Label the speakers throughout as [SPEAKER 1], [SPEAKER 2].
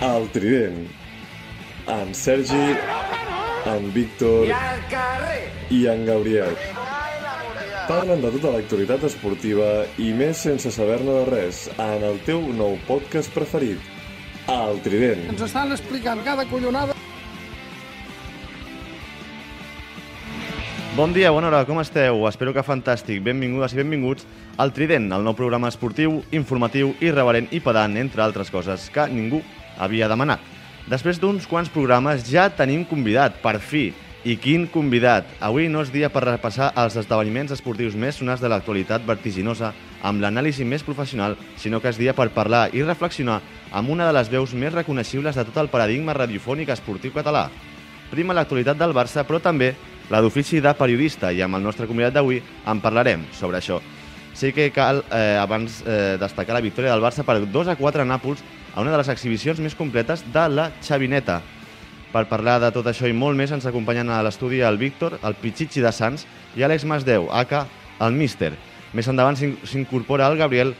[SPEAKER 1] El Trident. En Sergi, en Víctor i en Gabriel. Parlen de tota l'actualitat esportiva i més sense saber-ne de res en el teu nou podcast preferit, El Trident.
[SPEAKER 2] Ens estan explicant cada collonada.
[SPEAKER 3] Bon dia, bona hora, com esteu? Espero que fantàstic. Benvingudes i benvinguts al Trident, el nou programa esportiu, informatiu, irreverent i pedant, entre altres coses, que ningú havia demanat. Després d'uns quants programes ja tenim convidat, per fi. I quin convidat! Avui no és dia per repassar els esdeveniments esportius més sonats de l'actualitat vertiginosa amb l'anàlisi més professional, sinó que és dia per parlar i reflexionar amb una de les veus més reconeixibles de tot el paradigma radiofònic esportiu català. Prima l'actualitat del Barça, però també la d'ofici de periodista, i amb el nostre convidat d'avui en parlarem sobre això. Sí que cal, eh, abans, eh, destacar la victòria del Barça per 2 a 4 a Nàpols a una de les exhibicions més completes de la Xavineta. Per parlar de tot això i molt més ens acompanyen a l'estudi el Víctor, el Pichichi de Sants i Àlex Masdeu, aka el Míster. Més endavant s'in- s'incorpora el Gabriel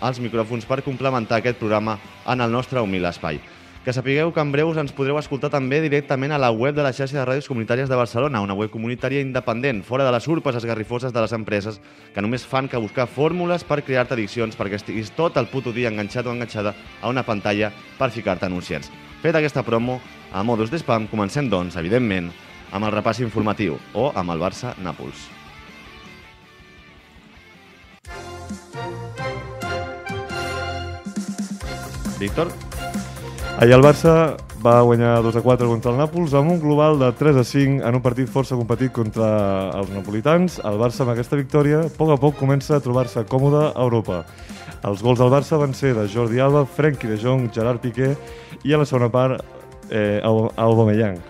[SPEAKER 3] als micròfons per complementar aquest programa en el nostre humil espai. Que sapigueu que en breus ens podreu escoltar també directament a la web de la xarxa de ràdios comunitàries de Barcelona, una web comunitària independent, fora de les urpes esgarrifoses de les empreses que només fan que buscar fórmules per crear-te addiccions perquè estiguis tot el puto dia enganxat o enganxada a una pantalla per ficar-te anunciants. Fet aquesta promo, a modus de spam, comencem, doncs, evidentment, amb el repàs informatiu o amb el Barça-Nàpols. Víctor?
[SPEAKER 4] Ahir el Barça va guanyar 2 a 4 contra el Nàpols amb un global de 3 a 5 en un partit força competit contra els napolitans. El Barça amb aquesta victòria a poc a poc comença a trobar-se còmode a Europa. Els gols del Barça van ser de Jordi Alba, Frenkie de Jong, Gerard Piqué i a la segona part eh, Aub- Aubameyang.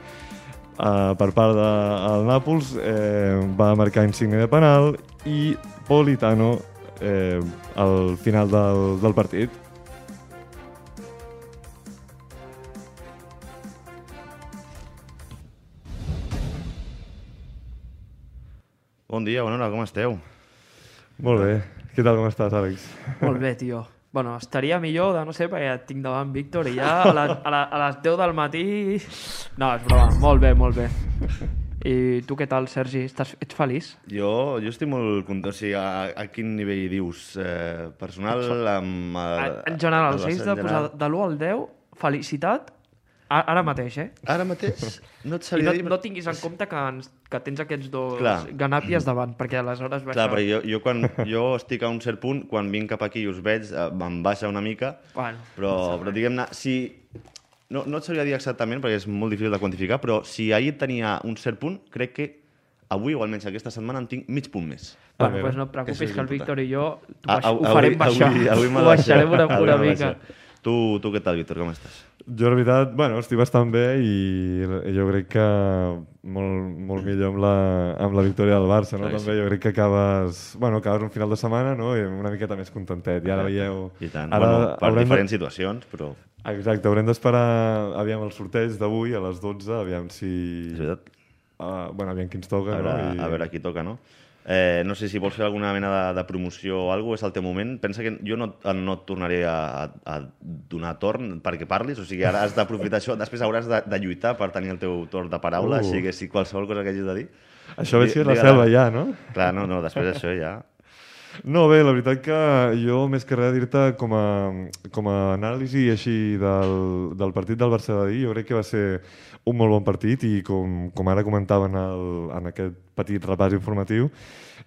[SPEAKER 4] Uh, per part del Nàpols eh, va marcar Insigne de penal i Politano eh, al final del, del partit.
[SPEAKER 3] Bon dia, bona hora, com esteu?
[SPEAKER 4] Molt bé. Què tal, com estàs, Àlex?
[SPEAKER 5] Molt bé, tio. Bueno, estaria millor de, no sé, perquè et tinc davant Víctor i ja a, la, a, la, a les 10 del matí... No, és broma. Molt bé, molt bé. I tu què tal, Sergi? Estàs, ets feliç?
[SPEAKER 3] Jo, jo estic molt content. O sigui, a, a quin nivell dius? Eh, personal, amb... El,
[SPEAKER 5] en general,
[SPEAKER 3] Barça
[SPEAKER 5] de posar de l'1 al 10, felicitat, ara mateix, eh?
[SPEAKER 3] Ara mateix no et
[SPEAKER 5] I
[SPEAKER 3] sabria
[SPEAKER 5] no,
[SPEAKER 3] dir...
[SPEAKER 5] no tinguis en compte que, ens, que tens aquests dos
[SPEAKER 3] Clar.
[SPEAKER 5] ganàpies davant, perquè aleshores... va
[SPEAKER 3] Clar, perquè jo, jo, quan, jo estic a un cert punt, quan vinc cap aquí i us veig, eh, em baixa una mica,
[SPEAKER 5] Bueno,
[SPEAKER 3] però, però diguem-ne, si... No, no et sabria dir exactament, perquè és molt difícil de quantificar, però si ahir tenia un cert punt, crec que avui, o almenys aquesta setmana, en tinc mig punt més.
[SPEAKER 5] bueno
[SPEAKER 4] mira.
[SPEAKER 5] pues no et preocupis que el. Víctor i jo
[SPEAKER 3] Ah,
[SPEAKER 5] baix,
[SPEAKER 3] avui-
[SPEAKER 5] ho farem baixar.
[SPEAKER 3] Avui, avui
[SPEAKER 5] ho baixarem una,
[SPEAKER 3] Avui
[SPEAKER 5] una mica.
[SPEAKER 3] baixar. Tu, tu què tal, Víctor, com estàs?
[SPEAKER 4] Jo, la veritat, bueno, estic bastant bé i jo crec que molt, molt millor amb la, amb la victòria del Barça, no?
[SPEAKER 3] Clar que
[SPEAKER 4] També jo crec que acabes, bueno, acabes un final de setmana, no? I una miqueta més contentet. I ara veieu...
[SPEAKER 3] I tant.
[SPEAKER 4] Ara
[SPEAKER 3] bueno, per diferents
[SPEAKER 4] de...
[SPEAKER 3] situacions, però...
[SPEAKER 4] Exacte, haurem d'esperar, aviam, el sorteig d'avui a les 12, aviam si...
[SPEAKER 3] És veritat.
[SPEAKER 4] Uh, bueno, aviam qui ens toca,
[SPEAKER 3] A veure,
[SPEAKER 4] no? I...
[SPEAKER 3] a veure qui toca, no? Eh, no sé si vols fer alguna mena de, de promoció o alguna és el teu moment. Pensa que jo no, no et tornaré a, a donar torn perquè parlis, o sigui, ara has d'aprofitar això, després hauràs de, de lluitar per tenir el teu torn de paraula,
[SPEAKER 4] Uh.
[SPEAKER 3] així que si qualsevol cosa que hagis de dir...
[SPEAKER 4] Això ve si és la selva ja, no?
[SPEAKER 3] Clar, no, no, després d'això ja...
[SPEAKER 4] No, bé, la veritat que jo, més que res, dir-te com, a, com a anàlisi així del, del partit del Barça d'ahir, jo crec que va ser un molt bon partit i com, com ara comentaven el, en aquest petit repàs informatiu,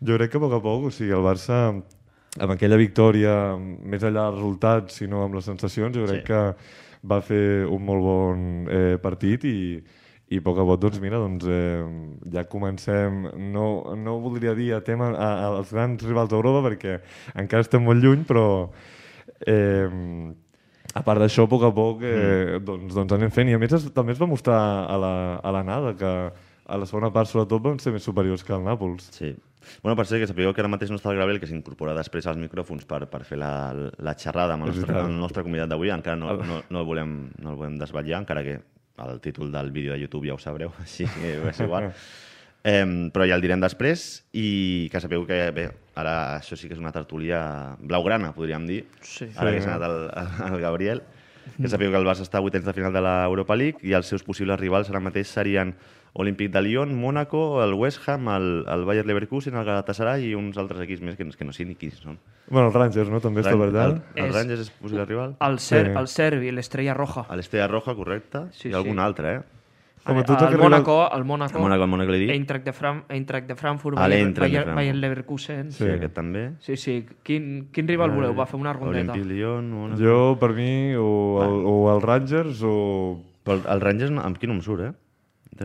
[SPEAKER 4] jo crec que a poc a poc, o sigui, el Barça amb aquella victòria, més enllà dels resultats, sinó amb les sensacions, jo crec
[SPEAKER 3] sí.
[SPEAKER 4] que va fer un molt bon eh, partit i, i a poc a poc, doncs mira, doncs, eh, ja comencem, no, no voldria dir a tema a, a, als grans rivals d'Europa perquè encara estem molt lluny, però eh, a part d'això, a poc a poc, eh, doncs, doncs anem fent. I a més es, també es va mostrar a la, a l'anada que a la segona part sobretot van ser més superiors que el Nàpols.
[SPEAKER 3] Sí. Bueno, per ser que sapigueu que ara mateix no està el Gabriel, que s'incorpora després als micròfons per, per fer la, la xerrada amb el nostre, el nostre convidat d'avui. Encara no, no, no, el volem, no el volem desvetllar, encara que el títol del vídeo de YouTube ja ho sabreu, així que és igual. Eh, però ja el direm després i que sapigueu que, bé, ara això sí que és una tertúlia blaugrana, podríem dir,
[SPEAKER 5] Sí.
[SPEAKER 3] ara que s'ha anat el, el Gabriel. Que sapigueu que el Barça està a vuitens de final de l'Europa League i els seus possibles rivals ara mateix serien Olímpic de Lyon, Mónaco, el West Ham, el, el Bayer Leverkusen, el Galatasaray i uns altres equips més que, que no sé ni quins són.
[SPEAKER 4] Bueno, els Rangers, no? També està
[SPEAKER 3] el, el, el
[SPEAKER 5] És-
[SPEAKER 3] Rangers és possible rival?
[SPEAKER 5] El, ser,
[SPEAKER 4] Sí.
[SPEAKER 5] el Serbi, l'Estrella Roja.
[SPEAKER 3] L'Estella Roja, correcte,
[SPEAKER 5] Sí,
[SPEAKER 3] i algun
[SPEAKER 5] sí.
[SPEAKER 3] altre, eh?
[SPEAKER 4] Home,
[SPEAKER 5] el,
[SPEAKER 4] tu
[SPEAKER 5] el, Mónaco, el Mónaco,
[SPEAKER 3] El Mónaco, el Mónaco l'he dit.
[SPEAKER 5] Eintracht de, Fran Eintracht de Frankfurt,
[SPEAKER 3] Ah,
[SPEAKER 5] Bayer,
[SPEAKER 3] l'Eintracht de
[SPEAKER 5] Bayer,
[SPEAKER 3] Frankfurt.
[SPEAKER 5] Bayer Leverkusen.
[SPEAKER 3] Sí,
[SPEAKER 5] Sí,
[SPEAKER 3] aquest també.
[SPEAKER 5] sí. sí. Quin, quin rival voleu? Va fer una rondeta.
[SPEAKER 3] Olímpic Lyon, Mónaco...
[SPEAKER 4] Jo, per mi, o el, o el Rangers o...
[SPEAKER 3] Però el Rangers amb qui no em surt, eh?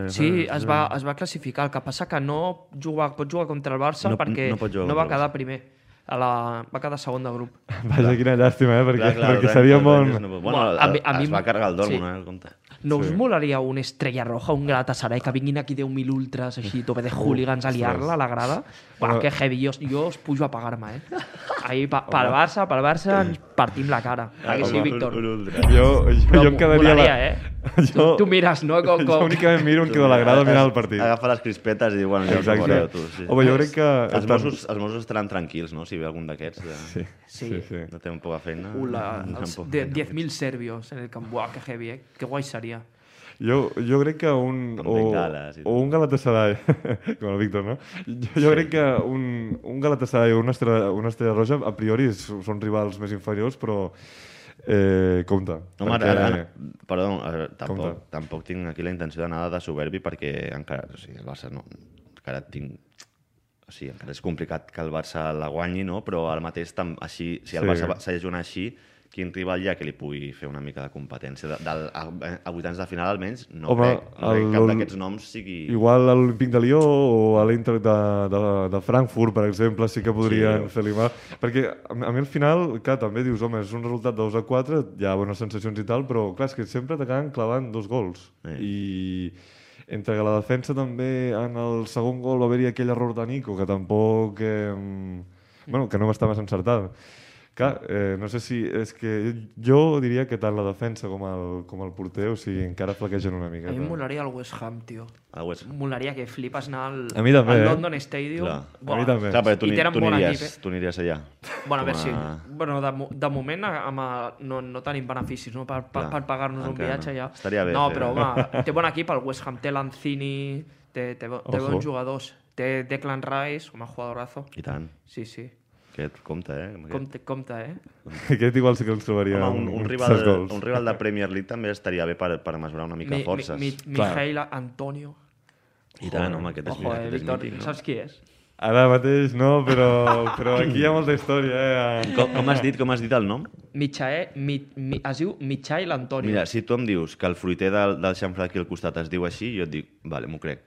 [SPEAKER 5] Sí, es va, es va classificar. El que passa que no juga, pot jugar contra el Barça
[SPEAKER 3] No-
[SPEAKER 5] perquè
[SPEAKER 3] no pot jugar
[SPEAKER 5] no va quedar primer. A la, va quedar segon de grup.
[SPEAKER 4] Vaja, quina llàstima, eh? Perquè,
[SPEAKER 3] Clar, clar,
[SPEAKER 4] perquè seria
[SPEAKER 3] Rangers-
[SPEAKER 4] bon...
[SPEAKER 3] No... Bueno,
[SPEAKER 5] Bueno, a mi- a mi
[SPEAKER 3] es va
[SPEAKER 5] m-
[SPEAKER 3] carregar el Dortmund,
[SPEAKER 5] sí.
[SPEAKER 3] eh, el compte.
[SPEAKER 5] No us
[SPEAKER 4] Sí.
[SPEAKER 5] molaria una estrella roja, un Galatasaray, que vinguin aquí 10.000 ultras així, tope de hooligans a liar-la a la grada? Uau, que heavy, jo, jo us pujo a pagar-me, eh? Ahí, pa, pel Barça, pel Barça, ens partim la cara. Ah, que sí, Víctor?
[SPEAKER 3] un- un ultra.
[SPEAKER 4] Jo, jo, jo em quedaria...
[SPEAKER 5] molaria,
[SPEAKER 4] la...
[SPEAKER 5] eh?
[SPEAKER 4] Jo,
[SPEAKER 5] Tu, tu mires, no? Com,
[SPEAKER 4] jo
[SPEAKER 5] com...
[SPEAKER 4] únicament miro on quedo a la grada mirant el partit.
[SPEAKER 3] Agafa les crispetes i diu, bueno, ja us ho veureu, tu. Sí.
[SPEAKER 4] Home, jo crec que...
[SPEAKER 3] Els Mossos, els Mossos estaran tranquils, no?, si ve algun d'aquests. Ja.
[SPEAKER 4] Sí, sí,
[SPEAKER 5] Sí.
[SPEAKER 4] sí.
[SPEAKER 3] No té un poc de feina.
[SPEAKER 5] Ula,
[SPEAKER 3] no
[SPEAKER 5] els
[SPEAKER 3] un poc
[SPEAKER 5] de-
[SPEAKER 3] feina.
[SPEAKER 5] 10.000 serbios en el camp. Buah, que heavy, eh? Que guai seria.
[SPEAKER 4] Jo, jo crec que un... O, o un Galatasaray, com el Víctor, no? Jo, jo crec que un, un Galatasaray o una estrella, una estrella roja, a priori, són rivals més inferiors, però eh, compte.
[SPEAKER 3] Home,
[SPEAKER 4] perquè-
[SPEAKER 3] ara, ara, perdó, ara,
[SPEAKER 4] Compte.
[SPEAKER 3] tampoc, tampoc tinc aquí la intenció d'anar de soberbi perquè encara, o sigui, el Barça no, encara tinc o sigui, encara és complicat que el Barça la guanyi, no? però al mateix, tam, així, si el
[SPEAKER 4] Sí.
[SPEAKER 3] Barça segueix jugant així, quin rival hi ha que li pugui fer una mica de competència? De, del, a, a vuitants de final, almenys, no
[SPEAKER 4] Home,
[SPEAKER 3] crec, no crec que
[SPEAKER 4] el-
[SPEAKER 3] cap d'aquests noms sigui...
[SPEAKER 4] Igual a l'Olímpic de Lió o a l'Inter de, de, de Frankfurt, per exemple, sí que podrien
[SPEAKER 3] Sí.
[SPEAKER 4] fer-li mal. Perquè a, a mi al final, clar, també dius, home, és un resultat de 2 a 4, hi ha bones sensacions i tal, però clar, és que sempre t'acaben clavant dos gols.
[SPEAKER 3] Sí.
[SPEAKER 4] I entre que la defensa també en el segon gol va haver-hi aquell error de Nico, que tampoc... Eh, bueno, que no m'estava encertat. Clar, eh, no sé si... És que jo diria que tant la defensa com el, com el porter, o sigui, encara flaquegen una
[SPEAKER 5] A
[SPEAKER 4] miqueta.
[SPEAKER 5] mi em molaria el West Ham, tio.
[SPEAKER 3] El West Ham.
[SPEAKER 5] Molaria que flipes anar al,
[SPEAKER 4] A mi també,
[SPEAKER 5] al
[SPEAKER 4] eh?
[SPEAKER 5] London Stadium.
[SPEAKER 3] Clar.
[SPEAKER 4] A mi també.
[SPEAKER 3] Clar, tu,
[SPEAKER 5] I
[SPEAKER 3] ni,
[SPEAKER 5] tenen
[SPEAKER 3] tu,
[SPEAKER 5] bon
[SPEAKER 3] aniries,
[SPEAKER 5] equip, eh?
[SPEAKER 3] tu aniries allà.
[SPEAKER 5] Bueno, a veure si... Bueno, de, de moment amb, a- no, no tenim beneficis no? per, per, per pagar-nos un viatge
[SPEAKER 3] no.
[SPEAKER 5] ja.
[SPEAKER 3] Estaria bé
[SPEAKER 5] No, però home, té bon equip, el West Ham té Lanzini, té, té, té bons jugadors. Té Declan Rice, home, jugadorazo.
[SPEAKER 3] I tant.
[SPEAKER 5] Sí, sí.
[SPEAKER 3] Aquest compte, eh? Aquest.
[SPEAKER 5] Compte, compte, eh?
[SPEAKER 4] Aquest igual sí que ens trobaria
[SPEAKER 3] Home, un, un, rival, un rival de Premier League també estaria bé per, per mesurar una mica
[SPEAKER 5] Mi,
[SPEAKER 3] forces.
[SPEAKER 5] mi, mi. Mijail Antonio.
[SPEAKER 3] I tant, home, aquest és,
[SPEAKER 5] Ojo, eh,
[SPEAKER 3] aquest és
[SPEAKER 5] Víctor,
[SPEAKER 3] mític, no?
[SPEAKER 5] saps qui és?
[SPEAKER 4] Ara mateix no, però, però aquí hi ha molta història, eh?
[SPEAKER 3] Com, com, has dit, com has dit el nom?
[SPEAKER 5] Michael, mi, mi, es diu Michail Antonio.
[SPEAKER 3] Mira, si tu em dius que el fruiter del, del xamfrà aquí al costat es diu així, jo et dic, vale, m'ho crec.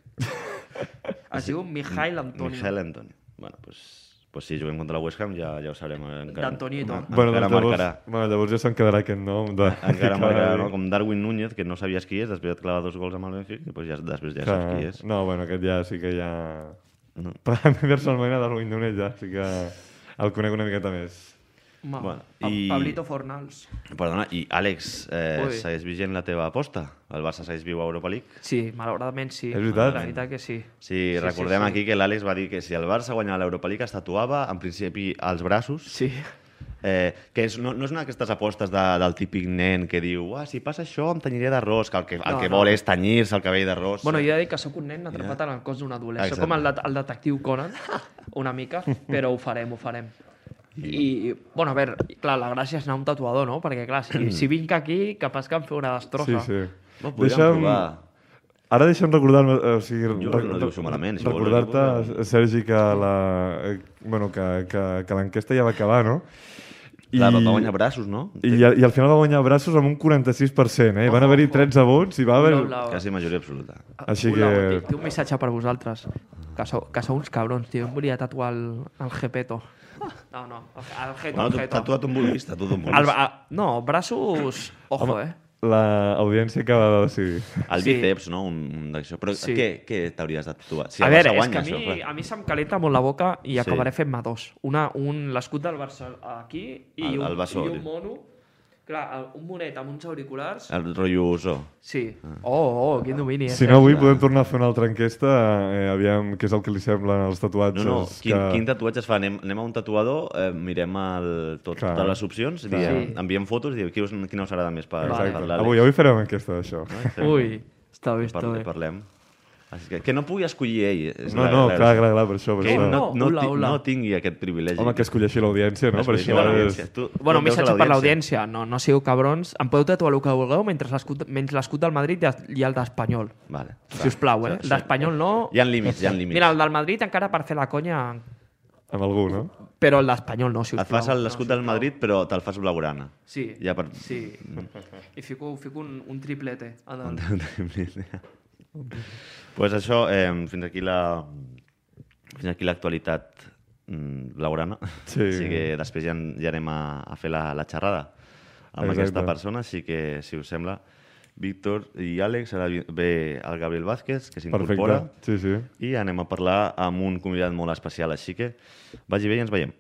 [SPEAKER 5] Es diu Mijail Antonio.
[SPEAKER 3] Michael Antonio. Bueno, pues, pues si juguem contra la West Ham ja, ja ho sabrem. Encara,
[SPEAKER 5] D'Antonito.
[SPEAKER 3] Encara
[SPEAKER 4] Bueno, doncs llavors,
[SPEAKER 3] marcarà.
[SPEAKER 4] bueno, llavors ja se'n quedarà aquest nom. De,
[SPEAKER 3] Encara marcarà, no? Com Darwin Núñez, que no sabies qui és, després et clava dos gols amb el Benfica, i pues ja, després ja
[SPEAKER 4] Que-
[SPEAKER 3] saps qui és.
[SPEAKER 4] No, bueno, aquest ja sí que ja...
[SPEAKER 3] No.
[SPEAKER 4] Per a mi personalment a Darwin Núñez ja sí que el conec una miqueta més.
[SPEAKER 5] Ma,
[SPEAKER 3] Bueno, i-
[SPEAKER 5] Pablito Fornals.
[SPEAKER 3] Perdona, i Àlex, eh,
[SPEAKER 5] Ui.
[SPEAKER 3] segueix vigent la teva aposta? El Barça segueix viu a Europa League?
[SPEAKER 5] Sí, malauradament sí.
[SPEAKER 4] És veritat?
[SPEAKER 5] La veritat que sí.
[SPEAKER 3] Sí,
[SPEAKER 5] Sí,
[SPEAKER 3] recordem
[SPEAKER 5] sí, sí.
[SPEAKER 3] aquí que l'Àlex va dir que si el Barça guanyava l'Europa League es tatuava, en principi, als braços.
[SPEAKER 5] Sí.
[SPEAKER 3] Eh, que és, no, no és una d'aquestes apostes de, del típic nen que diu ah, si passa això em tenyiré d'arròs, que el que, el
[SPEAKER 5] No,
[SPEAKER 3] que
[SPEAKER 5] no.
[SPEAKER 3] vol és tenyir-se el cabell d'arròs.
[SPEAKER 5] Bueno, jo he de dir que sóc un nen atrapat en el cos d'un adolescent. Soc com el, el detectiu Conan, una mica, però ho farem, ho farem. I, bueno, a veure, clar, la gràcia és anar a un tatuador, no? Perquè, clar, si, si vinc aquí, capaç que em fer una
[SPEAKER 4] Sí,
[SPEAKER 5] destrossa.
[SPEAKER 4] sí.
[SPEAKER 3] No, podríem provar.
[SPEAKER 4] Ara deixa'm recordar... eh, O sigui,
[SPEAKER 3] Jo no dius-ho malament, si
[SPEAKER 4] Recordar-te, Sergi, que la... eh, Bueno, que, que, que l'enquesta ja va acabar, no?
[SPEAKER 3] Clar, va guanyar braços, no?
[SPEAKER 4] I, i, al final va guanyar braços amb un 46%, eh? I van haver-hi
[SPEAKER 5] ojo.
[SPEAKER 4] 13 vots i va haver...
[SPEAKER 3] Quasi majoria absoluta.
[SPEAKER 4] Així que-
[SPEAKER 5] té un missatge per vosaltres. Que sou, que sou uns cabrons, tio. Em volia tatuar el, el Gepeto. No, no, el, el Geto,
[SPEAKER 3] Bueno,
[SPEAKER 5] el
[SPEAKER 3] tu,
[SPEAKER 5] Geto.
[SPEAKER 3] tatua't un vulguis, tatua't un
[SPEAKER 5] El,
[SPEAKER 3] vulguis.
[SPEAKER 5] a, no, braços... Ojo, eh?
[SPEAKER 4] L'audiència acaba de decidir.
[SPEAKER 3] El
[SPEAKER 5] Sí.
[SPEAKER 3] bíceps, no? Un, un d'això. Però
[SPEAKER 5] Sí.
[SPEAKER 3] què, què t'hauries de tatuar? Si
[SPEAKER 5] a
[SPEAKER 3] el
[SPEAKER 5] veure,
[SPEAKER 3] Barça
[SPEAKER 5] és
[SPEAKER 3] guanya,
[SPEAKER 5] que a mi,
[SPEAKER 3] això, clar.
[SPEAKER 5] a mi se'm calenta molt la boca i
[SPEAKER 3] Sí.
[SPEAKER 5] acabaré fent-me dos. Una, un, l'escut del Barça aquí i
[SPEAKER 3] El-
[SPEAKER 5] un,
[SPEAKER 3] el bessó,
[SPEAKER 5] i un mono Clar, un monet amb uns auriculars...
[SPEAKER 3] El rotllo Uso.
[SPEAKER 5] Sí. Oh, oh, quin domini, eh?
[SPEAKER 4] Si no, avui podem tornar a fer una altra enquesta, eh, aviam què és el que li semblen els tatuatges.
[SPEAKER 3] No, no, quin,
[SPEAKER 4] que...
[SPEAKER 3] quin tatuatge es fa? Anem, anem a un tatuador, eh, mirem el, tot,
[SPEAKER 4] Clar.
[SPEAKER 3] totes les opcions,
[SPEAKER 4] Clar.
[SPEAKER 3] diem,
[SPEAKER 5] Sí.
[SPEAKER 3] enviem fotos i diem qui us, quina us agrada més per, per l'Àlex.
[SPEAKER 4] Avui, avui farem enquesta d'això.
[SPEAKER 5] Ui, està bé, està bé.
[SPEAKER 3] parlem. Que, que no pugui escollir ell. És
[SPEAKER 4] No,
[SPEAKER 3] la-
[SPEAKER 4] no,
[SPEAKER 3] la-
[SPEAKER 4] clar, clar, clar, per això. Per
[SPEAKER 3] Que
[SPEAKER 4] això.
[SPEAKER 3] no, no,
[SPEAKER 5] Hola, hola.
[SPEAKER 3] no tingui aquest privilegi.
[SPEAKER 4] Home, que escolleixi l'audiència, no? Per això és...
[SPEAKER 3] Tu-
[SPEAKER 5] Bueno,
[SPEAKER 3] a
[SPEAKER 5] missatge per l'audiència. No, no sigueu cabrons. Em podeu tatuar el que vulgueu mentre l'escut menys l'escut del Madrid i el d'Espanyol.
[SPEAKER 3] Vale.
[SPEAKER 5] Si us plau, eh? El d'Espanyol no...
[SPEAKER 3] Hi ha límits, hi ha límits.
[SPEAKER 5] Mira, el del Madrid encara per fer la conya...
[SPEAKER 4] Amb algú, no?
[SPEAKER 5] Però el d'Espanyol no, si us
[SPEAKER 3] Et fas l'escut del Madrid, però te'l fas blaugrana.
[SPEAKER 5] Sí,
[SPEAKER 3] Ja per...
[SPEAKER 5] sí. I fico, fico un, un triplete. a dalt.
[SPEAKER 3] Pues això, eh, fins aquí la fins aquí l'actualitat mm, blaugrana.
[SPEAKER 4] Sí.
[SPEAKER 3] Així que després ja, ja anem a, a fer la, la xerrada amb
[SPEAKER 4] Exacte.
[SPEAKER 3] aquesta persona, així que, si us sembla, Víctor i Àlex, ara ve el Gabriel Vázquez, que s'incorpora,
[SPEAKER 4] Sí, sí.
[SPEAKER 3] i anem a parlar amb un convidat molt especial, així que vagi bé i ens veiem.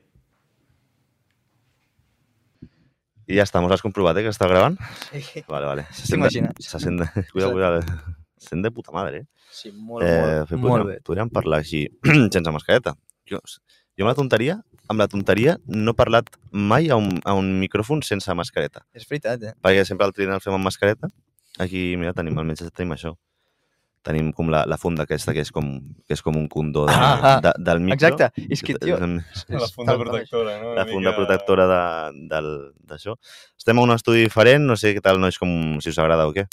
[SPEAKER 3] I ja està, mos has comprovat, eh, que està gravant?
[SPEAKER 6] Sí,
[SPEAKER 3] Vale, vale. Se sent
[SPEAKER 6] imaginant.
[SPEAKER 3] Se sent de... Cuida, cuida. Se sent de puta madre, eh?
[SPEAKER 6] sí molt,
[SPEAKER 3] eh
[SPEAKER 6] molt,
[SPEAKER 3] fer-
[SPEAKER 6] molt
[SPEAKER 3] podríem,
[SPEAKER 6] bé.
[SPEAKER 3] podríem parlar així, sense mascareta. Jo, jo amb la tonteria, amb la tonteria, no he parlat mai a un, a un micròfon sense mascareta.
[SPEAKER 6] És veritat, eh?
[SPEAKER 3] Perquè sempre el trinel el fem amb mascareta. Aquí, mira, tenim, almenys tenim això. Tenim com la, la funda aquesta, que és com, que és com un condó de,
[SPEAKER 6] Ah, ah.
[SPEAKER 3] de, del micro.
[SPEAKER 6] Exacte. És que, tio,
[SPEAKER 4] La funda protectora, no?
[SPEAKER 3] La funda protectora de- del- d'això. Estem a un estudi diferent, no sé què tal, nois, com, si us agrada o què.